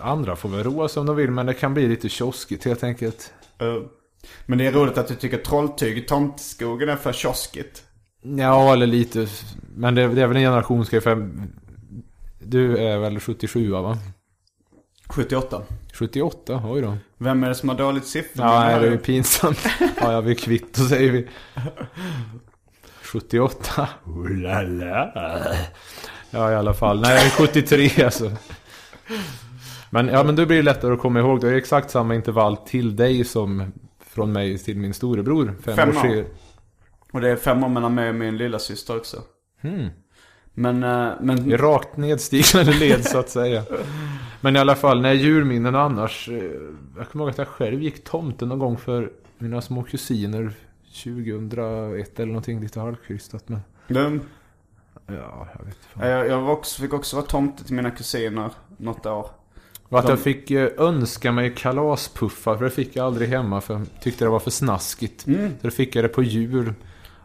Andra får väl roa sig om de vill, men det kan bli lite kioskigt helt enkelt. Eh, Men det är roligt att du tycker trolltyg i tomtskogen är för kioskigt. Ja, eller lite. Men det, det är väl en generationsgrej för... Du är väl 77 va? 78. 78, oj då. Vem är det som har dåligt siffror? Ja, nej, det är ju pinsamt. Ja, jag vill kvitto säger vi. 78. Oh la la. Ja, i alla fall. Nej, jag är 73 alltså. Men, ja, men då blir det lättare att komma ihåg. Det är exakt samma intervall till dig som från mig till min storebror. Fem, Fem år år. Och det är fem år mellan mig och min lilla syster också. Hmm. Men, eh, men... Rakt nedstigande led så att säga. Men i alla fall, när julminnen annars. eh, Jag kommer ihåg att jag själv gick tomten någon gång för mina små kusiner. 2001 eller någonting lite halvkrystat. Men Det, ja, jag vet inte. jag jag också, fick också vara tomte till mina kusiner något år. Och att De- jag fick eh, önska mig kalaspuffar, för det fick jag aldrig hemma för jag tyckte det var för snaskigt. Mm. Så då fick jag det på jul.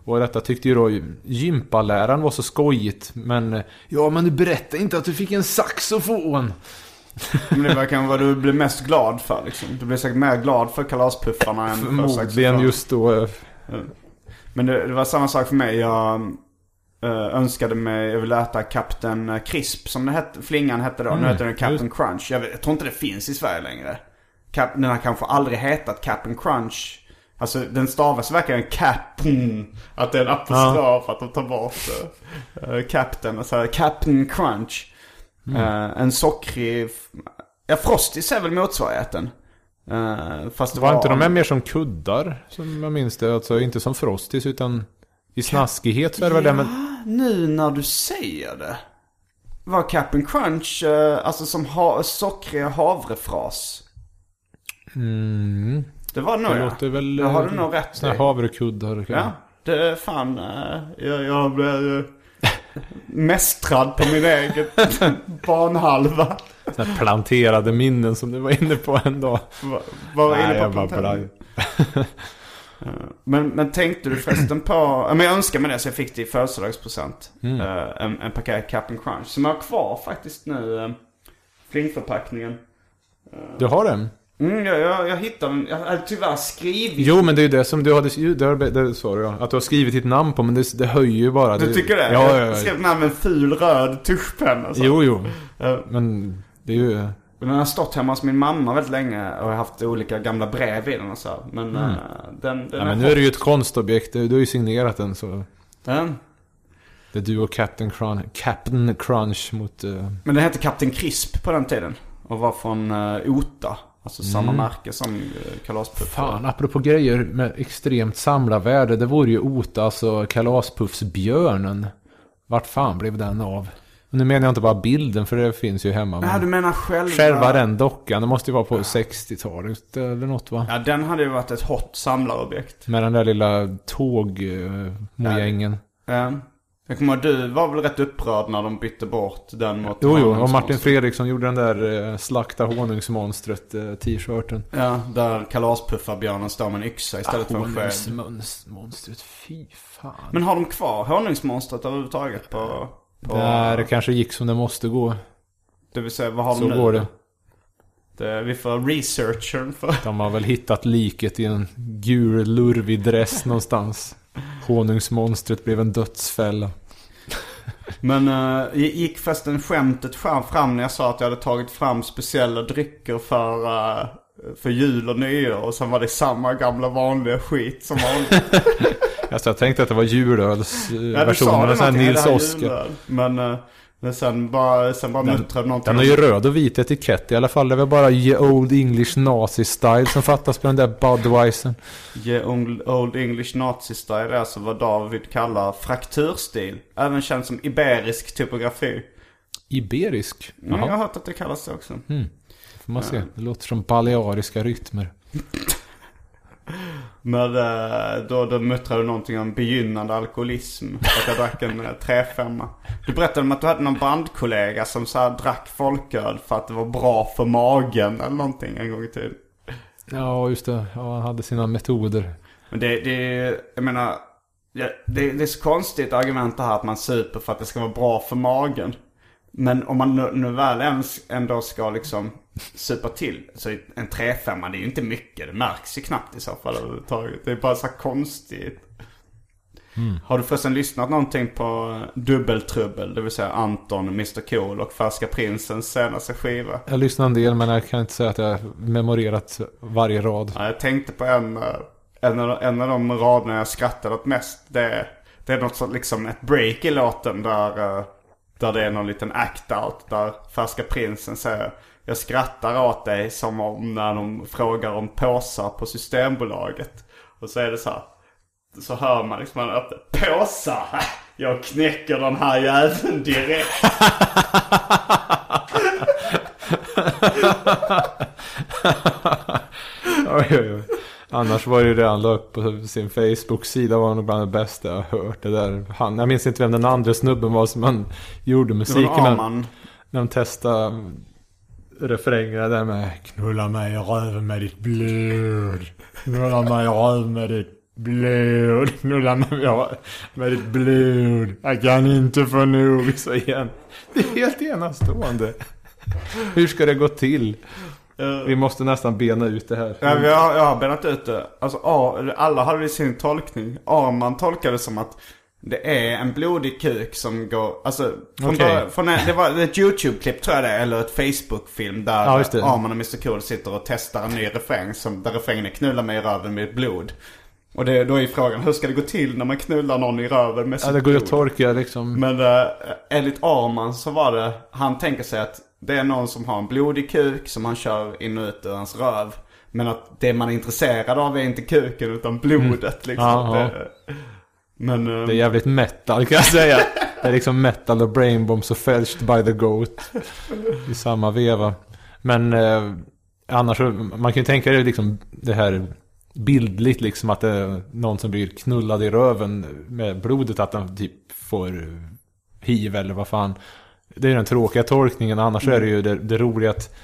Och detta tyckte ju då gympaläraren var så skojigt. Men, eh, ja men du berättade inte att du fick en saxofon. Men det var kanske vad du blev mest glad för liksom. Du blev säkert mer glad för kalaspuffarna än för Förmodligen saxofon. just då. eh, Men det, det var samma sak för mig. Jag eh, önskade mig, jag ville äta Kapten Crisp som det hette, flingan hette då. nu heter den Captain Crunch. Jag, vet, jag tror inte det finns i Sverige längre. Cap, den har kanske aldrig hetat Captain Crunch. Alltså den stavas verkligen Captain. Att det är en apostrof att de tar bort uh, Captain. Alltså Captain Crunch. Eh, en sockrig... Ja, Frosties är väl motsvarigheten. Uh, fast det Var inte de här mer som kuddar? Som jag minns det. Alltså inte som Frosties utan i snaskighet så är det väl det. Men Nu när du säger det. Var Cap'n Crunch eh, alltså som ha, sockriga havrefras? mm, Det var nog det ja. låter väl... Det har eh, du nog rätt i. havrekuddar. Ja, det är fan. eh, jag, jag blir mästrad på min egen banhalva. Såna här planterade minnen som du var inne på en dag. Var, var Nej, inne på jag plantan. det. Men, men tänkte du förresten på, men jag önskar mig det så jag fick det i födelsedagspresent. Mm. Eh, en, en paket Cap'n Crunch. Som jag har kvar faktiskt nu. Flingförpackningen. Du har den? Mm, jag, jag, jag hittade. Jag hade tyvärr skrivit. Jo men det är ju det som du hade... Det, det, sa du ja. Att du har skrivit ditt namn på men det, det höjer ju bara. Du tycker det? Ja, ja, Jag ja. skrev den här med en ful röd tuschpenna. så. Jo, jo. Men det är ju... Den har stått hemma hos min mamma väldigt länge och jag har haft olika gamla brev i den och så. Men eh, den, den Mm. Ja, men nu är det ju ett konstobjekt. Du du har ju signerat den så... Den. Det är du och Captain Crunch, Captain Crunch mot... eh, Men den hette Kapten Crisp på den tiden. Och var från uh, Ota. Alltså samma märke som uh, Kalaspuff. Mm. Fan, apropå grejer med extremt samlarvärde. Det vore ju Ota, alltså Kalaspuffsbjörnen. Vart fan blev den av? Nu menar jag inte bara bilden, för det finns ju hemma. Ja, Men du menar själva... själva den dockan, det måste ju vara på 60-talet eller något va? Ja, den hade ju varit ett hot samlarobjekt. Med den där lilla tågmojängen. Ja. Jag kommer du var väl rätt upprörd när de bytte bort den mot Jo, jo, och. Martin Fredriksson gjorde den där eh, slakta honungsmonstret eh, t-shirten. Ja, där kalaspuffarbjörnen står med en yxa istället för en sked. Honungsmonstret, fy fan. Men har de kvar honungsmonstret överhuvudtaget på... på Där det kanske gick som det måste gå. Det vill säga, vad har Så de nu? går det. det. Vi får researchern för... De har väl hittat liket i en gul lurvig dress någonstans. Honungsmonstret blev en dödsfälla. Men uh, gick förresten skämtet fram, när jag sa att jag hade tagit fram speciella drycker för, uh, för jul och nyår. Och sen var det samma gamla vanliga skit som vanligt. Alltså jag tänkte att det var Ja, julölsversionen. någonting, Nils Oskar. Men, eh, men sen bara, sen bara muttrade någonting. Den har ju röd och vit etikett i alla fall. Det är väl bara Ye Old English Nazi Style som fattas på den där Budweisern. Yeah, old, English Nazi Style är alltså vad David kallar frakturstil. Även känd som iberisk typografi. Iberisk? Jag Jaha, har hört att det kallas det också. får man se. Det låter som baleariska rytmer. Men eh, då, då muttrade du någonting om begynnande alkoholism. Att jag drack en eh, 3-5. Du berättade om att du hade någon bandkollega som så drack folköl för att det var bra för magen eller någonting en gång i tiden. Ja, just det. Ja, han hade sina metoder. Men det, det jag menar, det, det är så konstigt argument det här att man super för att det ska vara bra för magen. Men om man nu, nu väl ens ändå ska liksom supa till. Så en 3-5 det är ju inte mycket. Det märks ju knappt i så fall överhuvudtaget. Det är bara så här konstigt. Har du förresten lyssnat någonting på Dubbeltrubbel? Det vill säga Anton, Mr Cool och Färska Prinsens senaste skiva? Jag lyssnade en del men jag kan inte säga att jag memorerat varje rad. Ja, jag tänkte på en, eh, en, en av de raderna jag skrattade åt mest. Det, det är något sånt, liksom ett break i låten där, eh, där det är någon liten act-out. Där Färska Prinsen säger Jag skrattar åt dig som om när de frågar om påsar på Systembolaget. Och så är det så här. Så hör man liksom han öppnar påsar. Jag knäcker den här jäveln direkt. Oj, oj, oj. Annars var det ju det han la upp på sin Facebook-sida var nog bland det bästa jag hört. Det där. Han, jag minns inte vem den andra snubben var som han gjorde Det var musiken en med. Arman. När de testade refrängerna där med Knulla mig i röven med ditt blod. Knulla mig i röven med ditt blod. Knulla mig i röven med ditt blod. Jag kan inte få nog. Så igen. Det är helt enastående. Hur ska det gå till? Vi måste nästan bena ut det här. Ja, vi har, jag har benat ut det. Alltså, alla hade sin tolkning. Arman tolkade som att det är en blodig kuk som går, alltså från Okej. början, från en, det var ett YouTube-klipp tror jag det eller ett Facebook-film där Ja. Arman och Mr Cool sitter och testar en ny refräng som, där refrängen är knulla mig i röven med blod. Och det, då är frågan, hur ska det gå till när man knullar någon i röven med sitt Ja, det går ju blod? att torka liksom. Men uh, enligt Arman så var det, han tänker sig att det är någon som har en blodig kuk som han kör in och ut ur hans röv. Men att det man är intresserad av är inte kuken utan blodet liksom. Jaha. Det, men, eh, Det är jävligt metal kan jag säga. Det är liksom metal och brainbombs och fälshed by the goat. I samma veva. Men eh, annars man kan ju tänka sig liksom det här bildligt liksom att det är någon som blir knullad i röven med blodet att den typ får hiv eller vad fan. Det är den tråkiga tolkningen. Annars är det ju det, det roliga att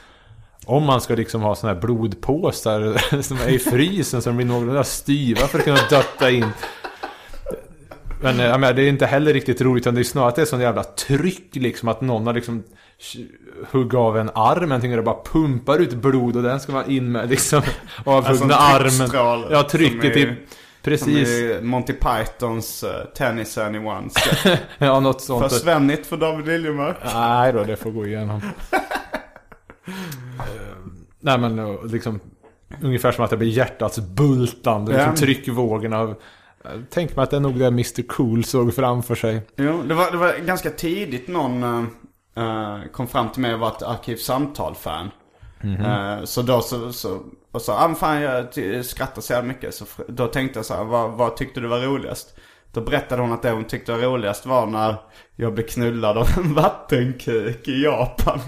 om man ska liksom ha sådana här blodpåsar som är i frysen så de blir någorlunda styva för att kunna dötta in men eh, jag menar, det är inte heller riktigt roligt utan det är snarare att det är sån jävla tryck liksom att någon har liksom hugga av en arm och det bara pumpar ut blod och den ska man in med liksom avhuggna Alltså en armen. Ja, trycket är- typ. Som Precis. i Monty Pythons uh, Tennis Anyone. Ja, något sånt. För Svennigt för David Liljemark. Nej då, det får gå igenom. Eh, Nej men liksom Ungefär som att det blir hjärtats bultande, liksom Ja. tryckvågorna. av- Tänk mig att det är nog det Mr Cool såg framför sig. Jo, det var, det var ganska tidigt någon eh, kom fram till mig och var ett Arkivsamtal-fan. Eh, så då så, så och sa, ah, fan jag skrattar så jävla mycket. Så då tänkte jag så här, vad, vad tyckte du var roligast? Då berättade hon att det hon tyckte var roligast var när jag blev knullad av en vattenkuk i Japan.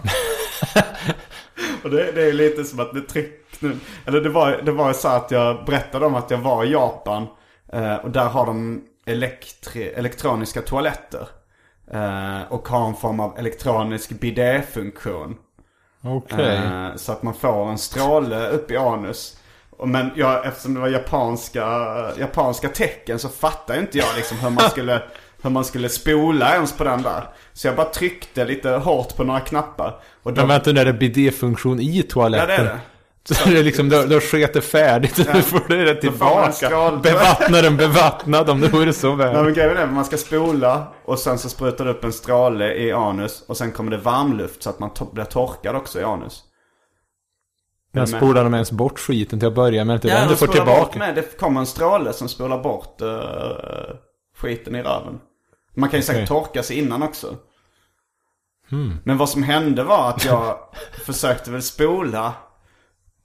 och det, det är lite som att det tryck nu. Eller det var, det var så att jag berättade om att jag var i Japan. Eh, och där har de elektri, elektroniska toaletter. Eh, och har en form av elektronisk bidéfunktion. Okej. Eh, så att man får en stråle upp i anus. Men jag, eftersom det var japanska, japanska tecken så fattade inte jag liksom hur man skulle hur man skulle spola ens på den där. Så jag bara tryckte lite hårt på några knappar. Och då, Men vänta, nu är det bidé-funktion i ja toaletten? det är det. Så det är liksom, då, sket det färdigt och nu får du det tillbaka. Bevattna den bevattnad om det vore så Nej väl. men grejen är att man ska spola och sen så sprutar det upp en stråle i anus och sen kommer det varmluft så att man to- blir torkad också i anus. Men spolar de ens bort skiten till att börja med? Inte den du de får tillbaka? Med. Det kommer en stråle som spolar bort eh, skiten i röven. Man kan ju säkert Okej. torka sig innan också. Men vad som hände var att jag försökte väl spola.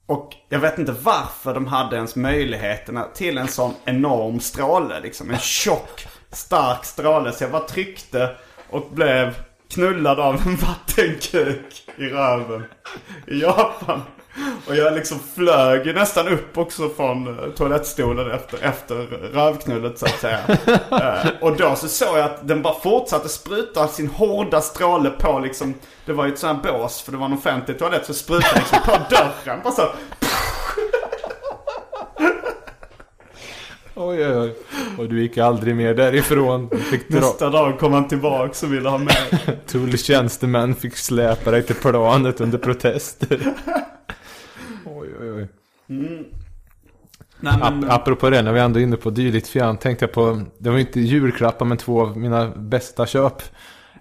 Och jag vet inte varför de hade ens möjligheterna till en sån enorm stråle. Liksom en tjock, stark stråle. Så jag bara tryckte och blev knullad av en vattenkuk i röven i Japan. Och jag liksom flög nästan upp också från eh, toalettstolen efter, efter rövknullet så att säga. Eh, och då så såg jag att den bara fortsatte spruta sin hårda stråle på liksom, det var ju ett sånt här bås för det var en offentlig toalett så sprutade liksom på dörren. Bara så, Oj, oj, oj. Och du gick aldrig mer därifrån. Fick dra... nästa dag kom han tillbaka och ville ha med. Tulltjänstemän fick släpa dig till planet under protester. Oj, oj, oj. Nej, men, Ap- apropå det, när vi ändå är inne på dylikt fjärn, tänkte jag på, det var inte julklappar men två av mina bästa köp.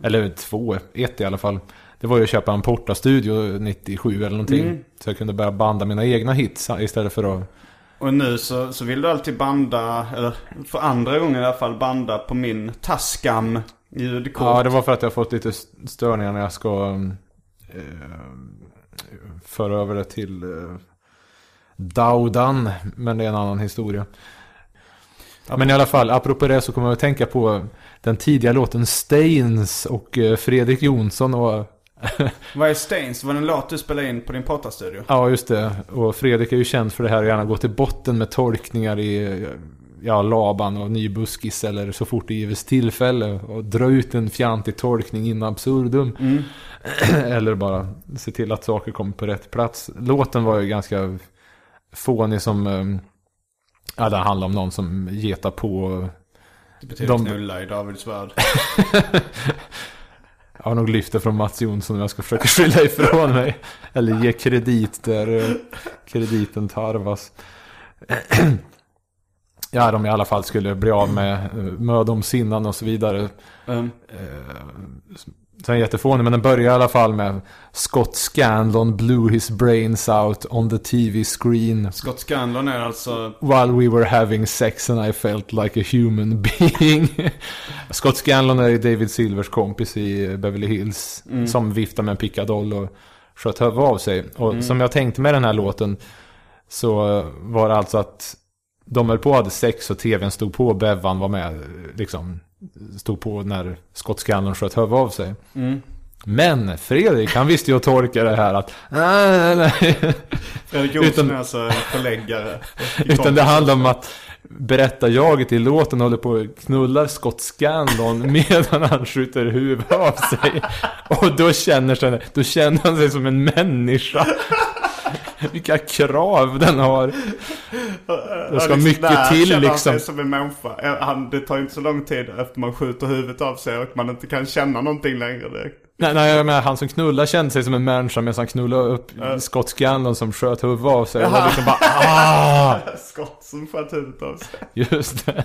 Eller två, ett i alla fall. Det var ju att köpa en Porta-studio 97 eller någonting. Så jag kunde börja banda mina egna hits istället för att... och nu så, så vill du alltid banda, eller för andra gången i alla fall banda på min Tascam ljudkort. Ja, det var för att jag har fått lite st- störningar när jag ska eh, föra över det till eh, Daudan. Men det är en annan historia. Men i alla fall, apropå det så kommer jag att tänka på den tidiga låten Stains och eh, Fredrik Jonsson och Vad är Stains? Var det en låt du spelade in på din pottastudio? Ja, just det. Och Fredrik är ju känd för det här att gärna gå till botten med tolkningar i ja, Laban och Nybuskis eller så fort det gives tillfälle. Och dra ut en fjantig tolkning in absurdum. eller bara se till att saker kommer på rätt plats. Låten var ju ganska fånig som... eh, Ja, den handlar om någon som getar på... Det betyder De- knulla i Davids värld. Jag har nog lyft det från Mats Jonsson om jag ska försöka skylla ifrån mig. Eller ge kredit där eh, krediten tarvas. Ja, de i alla fall skulle bli av med eh, mödomsinnan och så vidare. Um, Sen jättefånig, men den börjar i alla fall med Scott Scanlon blew his brains out on the TV screen Scott Scanlon är alltså... while we were having sex and I felt like a human being. Scott Scanlon är David Silvers kompis i Beverly Hills. Som viftar med en pickadoll och sköt huvudet av sig. Och som jag tänkte med den här låten så var det alltså att de höll på och hade sex och tvn stod på och Bevan var med. Liksom stod på när Scott Scanlon sköt huvudet av sig. Men Fredrik, han visste ju att tolka det här att... Nej, nej, nej. Fredrik Utan- är alltså en förläggare. Utan det handlar om att berätta jaget i låten håller på och knullar Scott Scanlon medan han skjuter huvudet av sig. Och då känner, sig, då känner han sig som en människa. Vilka krav den har. Det ska mycket där till känner han liksom. sig som en människa. Han, det tar inte så lång tid efter man skjuter huvudet av sig och man inte kan känna någonting längre direkt. Nej, nej, jag menar, han som knullar kände sig som en människa medan han knullade upp Scott Scanlon som sköt huvudet av sig. Och liksom bara ah! Skott som sköt huvudet av sig. Just det.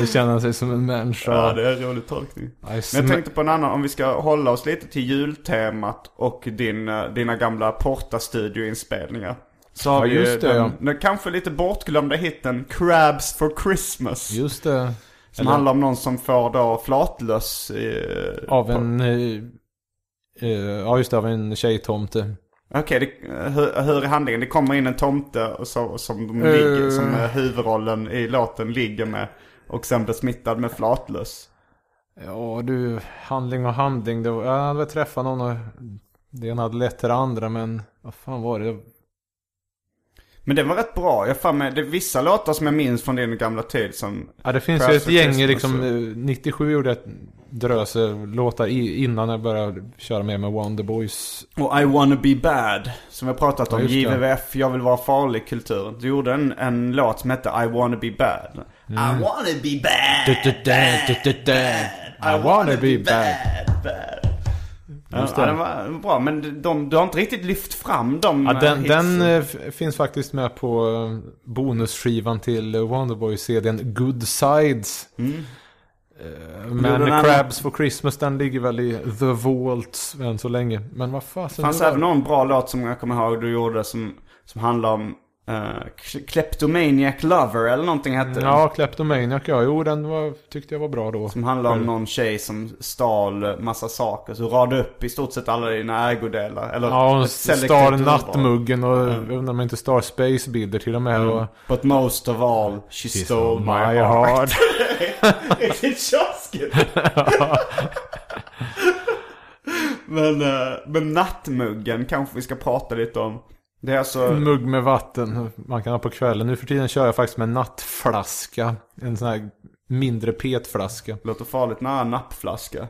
Då känner han sig som en människa. Ja, det är en rolig tolkning. Men jag tänkte på en annan, om vi ska hålla oss lite till jultemat och din, eh, dina gamla Porta-studioinspelningar. Så har Ja, vi just det, den, den kanske lite bortglömda hitten Crabs for Christmas. Just det. som eller- handlar om någon som får då flatlöss i, Av en... eh, eh, ja, just det. Av en tjejtomte. Okej, det- hur, hur är handlingen? Det kommer in en tomte och så, som, de Eh. ligger, som eh, huvudrollen i låten ligger med. Och sen blir smittad med flatlöss. Ja, du. Handling och handling. Det var, jag hade väl träffat någon och det ena hade lett till det andra. Men vad fan var det? Men det var rätt bra. Jag fan med, det är vissa låtar som jag minns från din gamla tid som... Ja, det finns ju ett gäng liksom. och- eh, 97 gjorde jag ett dröse låtar i, innan jag började köra med med Wonder Boys. Och I wanna be bad. Som har pratat Ja, om. det. JVVF, Jag vill vara farlig-kulturen. Du gjorde en, en låt som hette I wanna be bad. I wanna be bad. I wanna be bad. Ja, Just det. ja, den var bra. Men de, du har inte riktigt lyft fram dem Ja, eh, den, hitsen. den eh, finns faktiskt med på eh, bonusskivan till eh, Wonderboy-CDn Good Sides. Men den här- Crabs for Christmas den ligger väl i The Vault än så länge. Men vad fasen. Det fanns det även någon bra låt som jag kommer ihåg du gjorde som, som handlar om uh, Kleptomaniac Lover eller någonting hette. Ja, Kleptomaniac ja. Jo, den var, tyckte jag var bra då. Som handlar om någon tjej som stal massa saker. Så radade upp i stort sett alla dina ägodelar. Eller Ja, hon urval. nattmuggen och undrar om inte star space-bilder till och med. Och, But most of all, she, stole my, my heart. Riktigt tjaskigt. men, eh, men nattmuggen kanske vi ska prata lite om. Det är alltså... En mugg med vatten man kan ha på kvällen. Nu för tiden kör jag faktiskt med en nattflaska. En sån här mindre petflaska. Låter farligt nära nappflaska.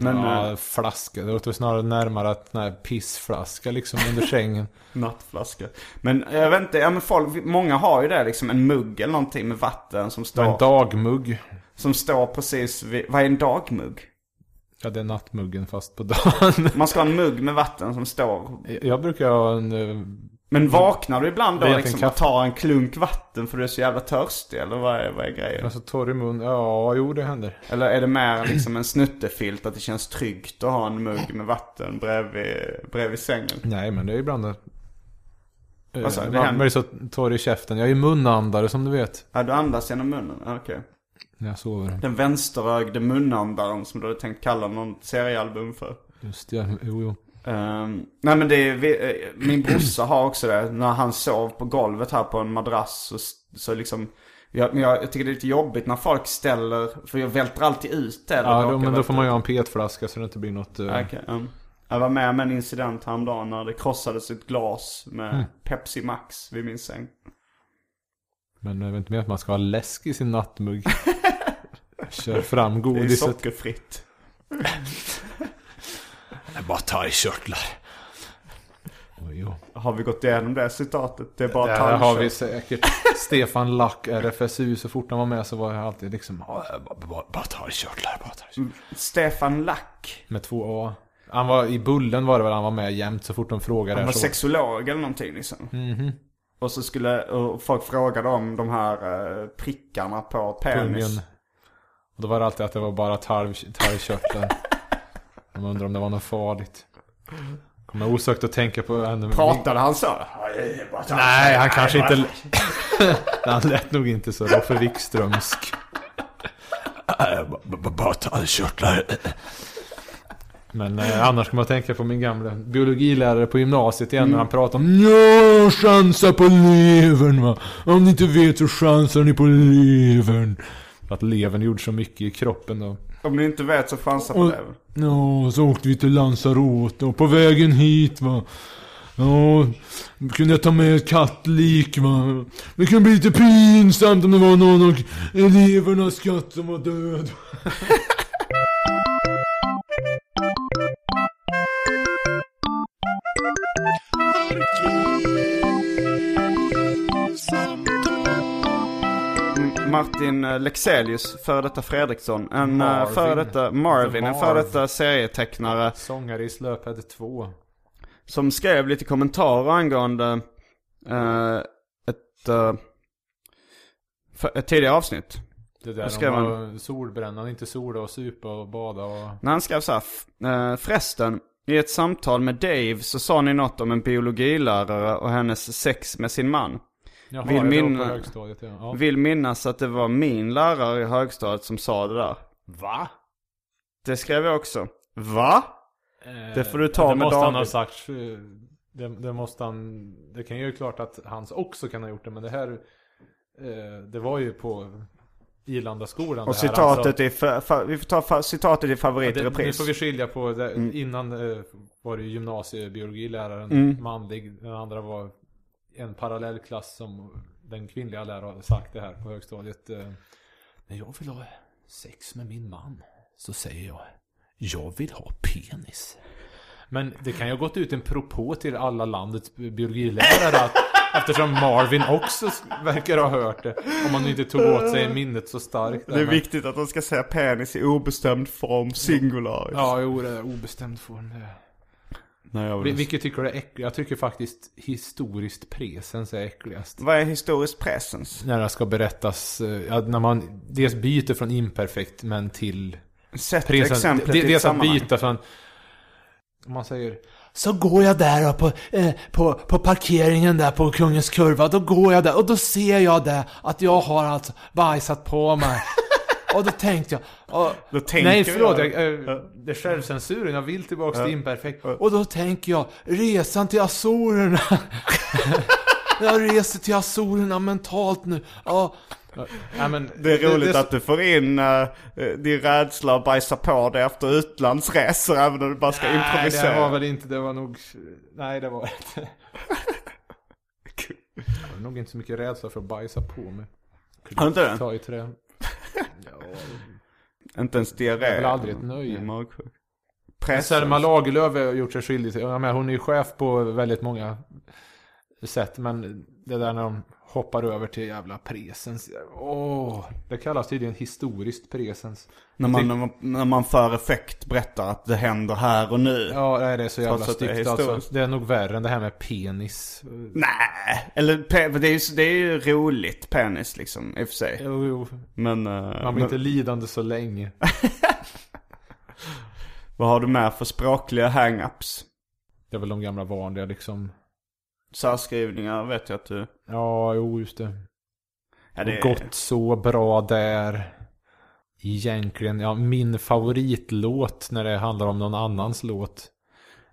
Men ja, eh, flaska. Det låter snarare närmare att sån här pissflaska liksom under sängen. nattflaska. Men jag vet inte, ja men folk, många har ju det liksom. En mugg eller någonting med vatten som står, en dagmugg. som står precis vid, vad är en dagmugg? Ja, det är nattmuggen fast på dagen. Man ska ha en mugg med vatten som står. Jag brukar ha en... eh, Men vaknar du ibland då liksom och tar en klunk vatten för du är så jävla törstig? Eller vad är, vad är grejen? Alltså torr i mun. Ja, jo det händer. Eller är det mer liksom en snuttefilt att det känns tryggt att ha en mugg med vatten bredvid, bredvid sängen? Nej, men det är ibland att... Eh, du? Det man händer. blir så torr i käften. Jag är ju munandare som du vet. Ja, du andas genom munnen? Okej. När jag sover. Den vänsterögde munandaren som du hade tänkt kalla någon seriealbum för. Just det, jo jo. Ehm, nej men det är, vi, eh, min brorsa har också det. När han sov på golvet här på en madrass så, så liksom jag, men jag, jag tycker det är lite jobbigt när folk ställer, för jag välter alltid ut det. Ja, då, men då får man ju ha en petflaska så det inte blir något... eh, Okej, um. Jag var med om en incident häromdagen när det krossades ett glas med Mm. Pepsi Max vid min säng. Men jag vet inte mer att man ska ha läsk i sin nattmugg. Kör fram Det är godiset. sockerfritt. Jag bara tar i körtlar. Har vi gått igenom det citatet? Det är bara Där talkött. har vi säkert Stefan Lack, RFSU. Så fort han var med så var jag alltid liksom... "Ja, jag Bara, bara, bara ta i körtlar, bara ta i körtlar. Stefan Lack. Med två A. Han var i Bullen var det väl han var med jämt så fort de frågade. Han var så- sexolog eller någonting liksom. Mhm. Och så skulle och folk frågade om de här eh, prickarna på penis. Pungen. Då var det alltid att det var bara tarv, tarvkörtlar. De undrar om det var något farligt. Kommer osökt att tänka på ännu Pratade han så? Nej, han kanske inte... han lät nog inte så Roffe Wikströmsk. Bara tarvkörtlar. Men eh, annars kommer jag tänka på min gamla biologilärare på gymnasiet igen när han pratade om Ja, chansar på levern va. Om ni inte vet så chansar ni på levern. För att levern gjorde så mycket i kroppen då. Om ni inte vet så chansa på det. Ja, så åkte vi till Lanzarote och på vägen hit va. Ja, kunde jag ta med ett kattlik va. Det kunde bli lite pinsamt om det var någon av elevernas katt som var död. Martin Lexelius, före detta Fredriksson. En eh, Marvin. före detta Marvin, en före Marv. detta serietecknare. Sångare i Slöped 2. Som skrev lite kommentarer angående eh, ett, eh, för, ett tidigare avsnitt. Det där skrev om han... solbrännan, inte sola och supa och bada och... När han skrev så här, förresten, i ett samtal med Dave så sa ni något om en biologilärare och hennes sex med sin man. Jaha, Vill minna- ja. ja. Vill minnas att det var min lärare i högstadiet som sa det där. Va? Det skrev jag också. Va? Det får du ta Eh, det med måste han ha sagt. eh, Det, det måste han... Det kan ju klart att hans också kan ha gjort det, men det här... Eh, det var ju på Ilandaskolan Och här, citatet alltså. i, fa, vi får ta fa, citatet i favorit i Ja, det, nu får vi skilja på det. Mm. Innan eh, var det ju gymnasiebiologiläraren Mm. manlig. Den andra var en parallellklass som den kvinnliga läraren hade sagt det här på högstadiet. Eh, När jag vill ha sex med min man så säger jag jag vill ha penis. Men det kan ju ha gått ut en propå till alla landets biologilärare att eftersom Marvin också verkar ha hört det. Om man inte tog åt sig minnet så starkt. där, Det är viktigt att de ska säga penis i obestämd form, singular. Ja, jo, det är obestämd form. det. När jag var Vil- Vilket tycker du är äckligt? Jag tycker faktiskt historiskt presens är äckligast. Vad är historisk presens? När det ska berättas, eh, när man dels byter från imperfekt men till Sätt presens. exemplet Det- i Dels att byta från, om man säger så går jag där på, eh, på, på parkeringen där på Kungens Kurva, då går jag där och då ser jag där att jag har alltså bajsat på mig. och då tänkte jag, och, Då nej förlåt, jag- jag, eh, det är självcensuren, jag vill tillbaka Ja. till imperfekt. Och då tänker jag, resan till Azorerna. jag reser till Azorerna mentalt nu. Ja. Ja, men, Det är roligt det- att du får in uh, din rädsla att bajsa på dig efter utlandsresor även om du bara ska Nej, improvisera. det var väl inte, det var nog... Nej, det var inte. Jag har nog inte så mycket rädsla för att bajsa på mig. Har du inte det? Ta i trä. Inte ens diarré. Det är väl aldrig ett nöje. Selma Lagerlöf har gjort sig skyldig till, jag menar, hon är ju chef på väldigt många sätt. Men det där när de hoppar över till jävla presens. Åh, det kallas tydligen historiskt presens. När man, när, man, när man för effekt berättar att det händer här och nu. Ja, nej, det är så jävla att det styggt alltså. Det är nog värre än det här med penis. Nej, eller det är, ju, det är ju roligt penis liksom i och för sig. Jo, jo. Men, eh, Man men blir inte lidande så länge. vad har du med för språkliga hang-ups? Det är väl de gamla vanliga liksom. Särskrivningar vet jag att du... Ja, jo just det. Ja, det Gott så bra där. Egentligen, ja min favoritlåt när det handlar om någon annans låt.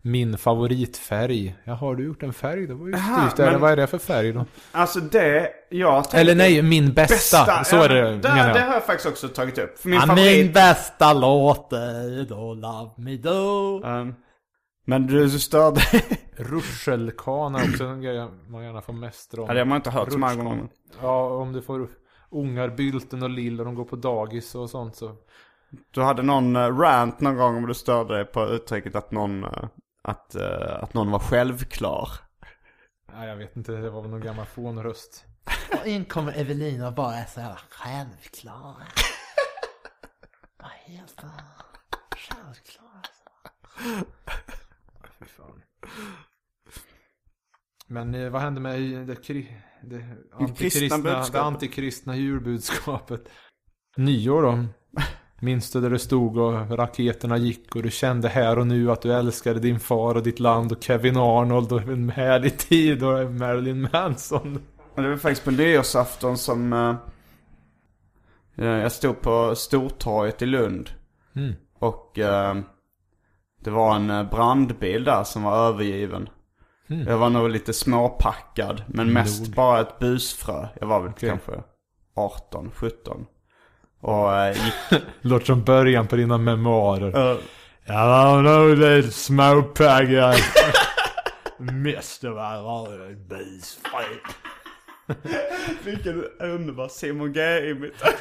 Min favoritfärg. Ja, har du gjort en färg? Det var ju Aha, styvt. Eller men- vad är det för färg då? Alltså det, jag tänkte... Eller nej, min bästa. så ja, är det, det, jag. det har jag faktiskt också tagit upp. Min Ja, favorit... min bästa låt är då Love Me Do. Um, men du, störde... Rutschelkana också en grej man gärna får mästra om. ja, det har man inte hört så många gånger. Ja, om du får ungar, Bylten och Lill och de går på dagis och sånt så. Du hade någon uh, rant någon gång om du störde dig på uttrycket att någon, eh, att, eh, att någon var självklar. Nej, jag vet inte, det var väl någon gammal fånröst. Och in kommer Evelina och bara är så jävla självklar. Vad helt självklar. Fan. Men eh, vad hände med det, kri, det, antikristna, det antikristna julbudskapet? Nyår då? Minns du där det stod och raketerna gick och du kände här och nu att du älskade din far och ditt land och Kevin Arnold och en härlig tid och Marilyn Manson. Det var faktiskt på nyårsafton som eh, eh, jag stod på Stortorget i Lund. Mm. Och eh, det var en eh, brandbil där som var övergiven. Mm. Jag var nog lite småpackad, men mest bara ett busfrö. Jag var väl Okej. kanske 18, 17. Och eh, gick... Låter som början på dina memoarer. eh, Jag var nog lite småpaggad. Mest av allt var en busfrö. Vilken underbar Simon G-imitation.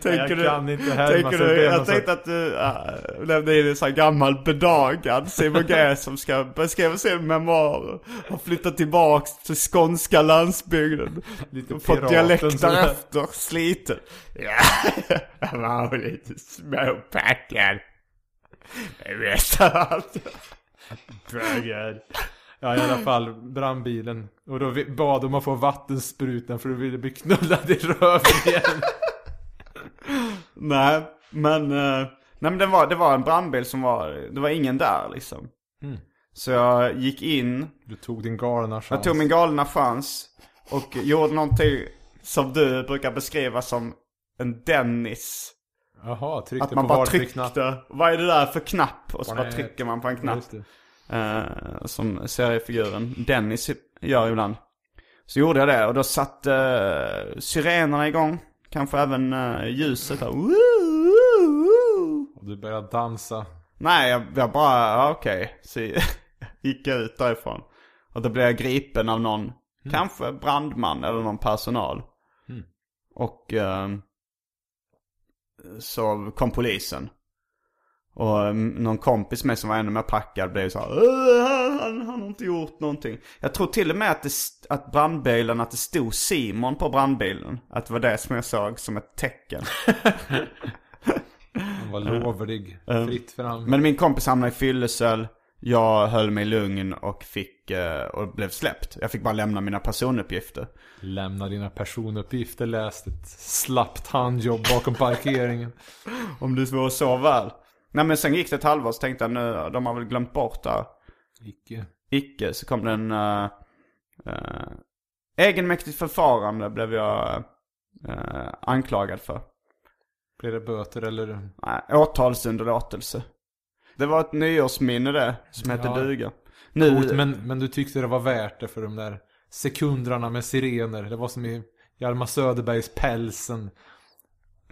tänker Jag härma tänker du, jag tänkte att du äh, lämnade in en sån här gammal bedagad Simon G som ska beskriva sin memoar. Har flyttat tillbaks till skånska landsbygden. Lite fått dialekt därefter, sliten. Ja, jag var lite småpackad. Mest av allt. Bögad. Ja i alla fall brandbilen. Och då bad de att få vattensprutan för du ville bli knullad i röven igen. Nej, men, eh, nej, men det, var, det var en brandbil som var, det var ingen där liksom. Mm. Så jag gick in, Du tog din galna chans. jag tog min galna chans och gjorde någonting som du brukar beskriva som en Dennis. Jaha, tryckte Att man på bara tryckte, knapp. vad är det där för knapp? Och så bara trycker man på en knapp. Eh, som seriefiguren Dennis gör ibland. Så gjorde jag det och då satt uh, syrenerna igång. Kanske även uh, ljuset där. Och du började dansa. Nej, jag, jag bara, okej. Så gick jag ut därifrån. Och då blev jag gripen av någon, kanske brandman eller någon personal. Mm. Och eh, så kom polisen. Och eh, någon kompis med som var ännu mer packad blev så här, "Åh, han, han, har inte gjort någonting. Jag tror till och med att, det, att brandbilen, att det stod Simon på brandbilen. Att det var det som jag såg som ett tecken. Han var lovlig. Eh, Fritt fram. Men min kompis hamnade i fyllecell. jag höll mig lugn och fick, eh, och blev släppt. Jag fick bara lämna mina personuppgifter. Lämna dina personuppgifter, läs ett slappt handjobb bakom parkeringen. Om det vore så väl. Nej men sen gick det ett halvår så tänkte jag nu, de har väl glömt bort det här. Icke. Icke, så kom det en uh, uh, egenmäktigt förfarande blev jag uh, anklagad för. Blir det böter eller? Nej, åtalsunderlåtelse. Det var ett nyårsminne det, som hette Ja. duga. Nu, Coolt, men, men du tyckte det var värt det för de där sekunderna med sirener. Det var som i Hjalmar Söderbergs Pälsen.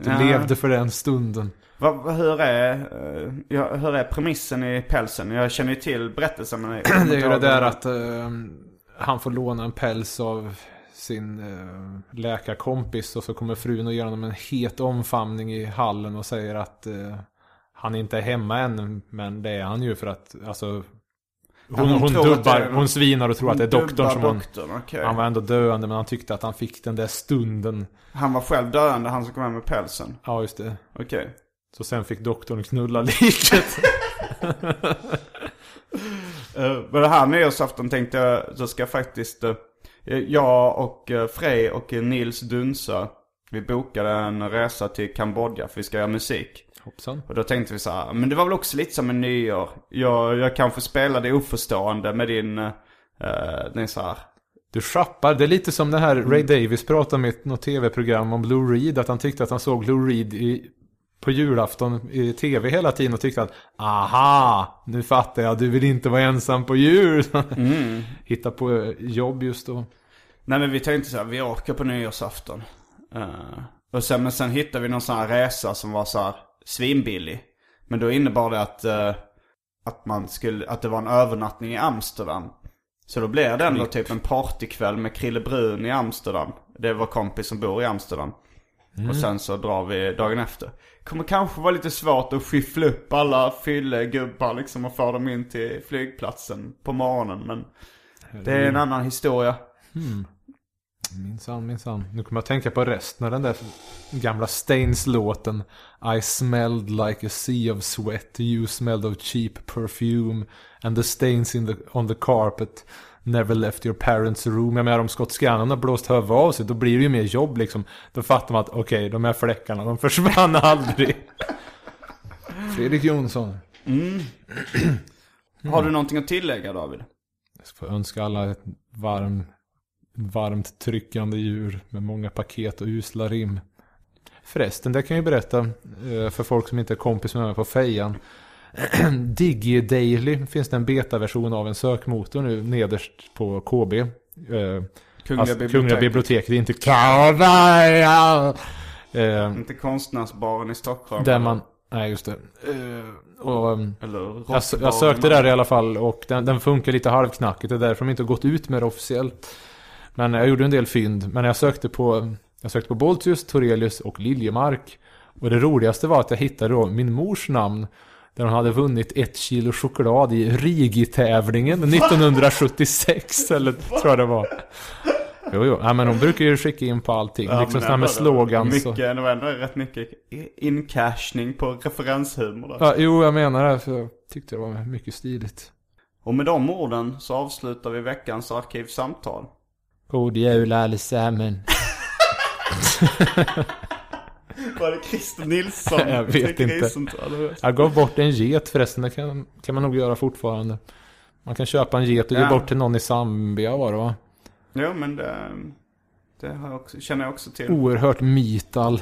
Du Ja. levde för den stunden. vad, vad- hur, är, uh, ja, hur är premissen i pälsen? Jag känner ju till berättelsen men... Det är ju det där att eh, han får låna en päls av sin eh, läkarkompis och så kommer frun och ger honom en het omfamning i hallen och säger att eh, han inte är hemma än, men det är han ju för att alltså hon, hon hon, dubbar, är- hon svinar och tror att det är doktorn som hon... doktorn, okej. Han var ändå döende men han tyckte att han fick den där stunden. Han var själv döende, han som kom hem med pälsen. Ja just det. Okej. Så sen fick doktorn knulla liket. Uh, men det här nyårsafton tänkte jag, så ska jag faktiskt, eh, jag och uh, Frej och eh, Nils Dunsa, vi bokade en resa till Kambodja för vi ska göra musik. Hoppsan. Och då tänkte vi så här, men det var väl också lite som en nyår. Jag, jag kanske spelade oförstående med din, uh, din så här. Du schappar, det är lite som det här Ray Davis pratade med något tv-program om Lou Reed. Att han tyckte att han såg Lou Reed i, på julafton i tv hela tiden och tyckte att aha, nu fattar jag, du vill inte vara ensam på jul. Hitta på eh, jobb just då. Nej men vi tänkte så här, vi åker på nyårsafton. Eh, och sen, men sen hittade vi någon sån här resa som var så här svinbillig. Men då innebar det att, eh, att man skulle, att det var en övernattning i Amsterdam. Så då blev det ändå typ en partykväll med Krille Brun i Amsterdam. Det vår kompis som bor i Amsterdam. Och sen så drar vi dagen efter. Kommer kanske vara lite svårt att skyffla upp alla fyllegubbar liksom och få dem in till flygplatsen på morgonen. Men det är en annan historia. Minsann, minsann. Nu kommer jag tänka på resten av den där gamla Stains-låten. I smelled like a sea of sweat. You smelled of cheap perfume. And the stains in the, on the carpet never left your parents room. Jag menar om har blåst huvudet av sig, då blir det ju mer jobb liksom. Då fattar man att okej, de här fläckarna, de försvann aldrig. Fredrik Jonsson. Har du någonting att tillägga David? Jag får önska alla ett varm, varmt tryckande djur med många paket och usla rim. Förresten, det kan jag ju berätta eh, för folk som inte är kompis med mig på fejan. DigiDaily finns det en betaversion av en sökmotor nu nederst på KB. Eh, Kungliga alltså, biblioteket. Kungliga biblioteket, inte Kalberga. Eh, Inte konstnärsbaren i Stockholm. där man, nej just det. Eh, och, ehm, Eller jag sökte där i alla fall och den, den funkar lite halvknackigt. Det är därför de inte har gått ut med det officiellt. Men jag gjorde en del fynd. Men jag sökte på, jag sökte på Boltius, Torelius och Liljemark. Och det roligaste var att jag hittade då min mors namn. Där hon hade vunnit ett kilo choklad i Rigi-tävlingen 1976. eller tror jag det var. Jo, jo. Ja, men hon brukar ju skicka in på allting. Ja, liksom sådana med slogans. Mycket, och- det var ändå rätt mycket incashning på referenshumor där. Ja, jo, jag menar det. För jag tyckte det var mycket stiligt. Och med de orden så avslutar vi veckans arkivsamtal. God jul allesammans. Var det Christer Nilsson? Jag vet inte. Jag gav bort en get förresten. Det kan, kan man nog göra fortfarande. Man kan köpa en get och ge Ja. bort till någon i Zambia var det va? Jo men det, det har jag också, känner jag också till. Oerhört metal.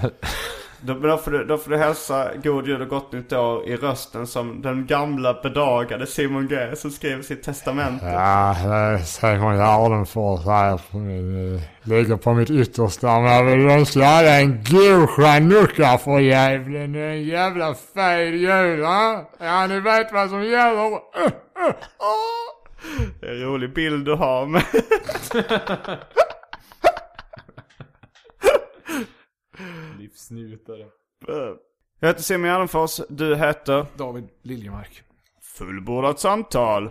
Då, då, får du, då får du hälsa God Jul och Gott Nytt År i rösten som den gamla bedagade Simon G som skrev sitt testamente. Ja, det är Simon Gärdenfors här. eh, Ligger på mitt yttersta. Men jag vill önska alla en god chanukka för jävlen. En jävla fet jul, va? Ja, ni vet vad som gäller. Det är en rolig bild du har med. Livsnjutare. Jag heter Simon Gärdenfors, du heter David Liljemark. Fullbordat samtal.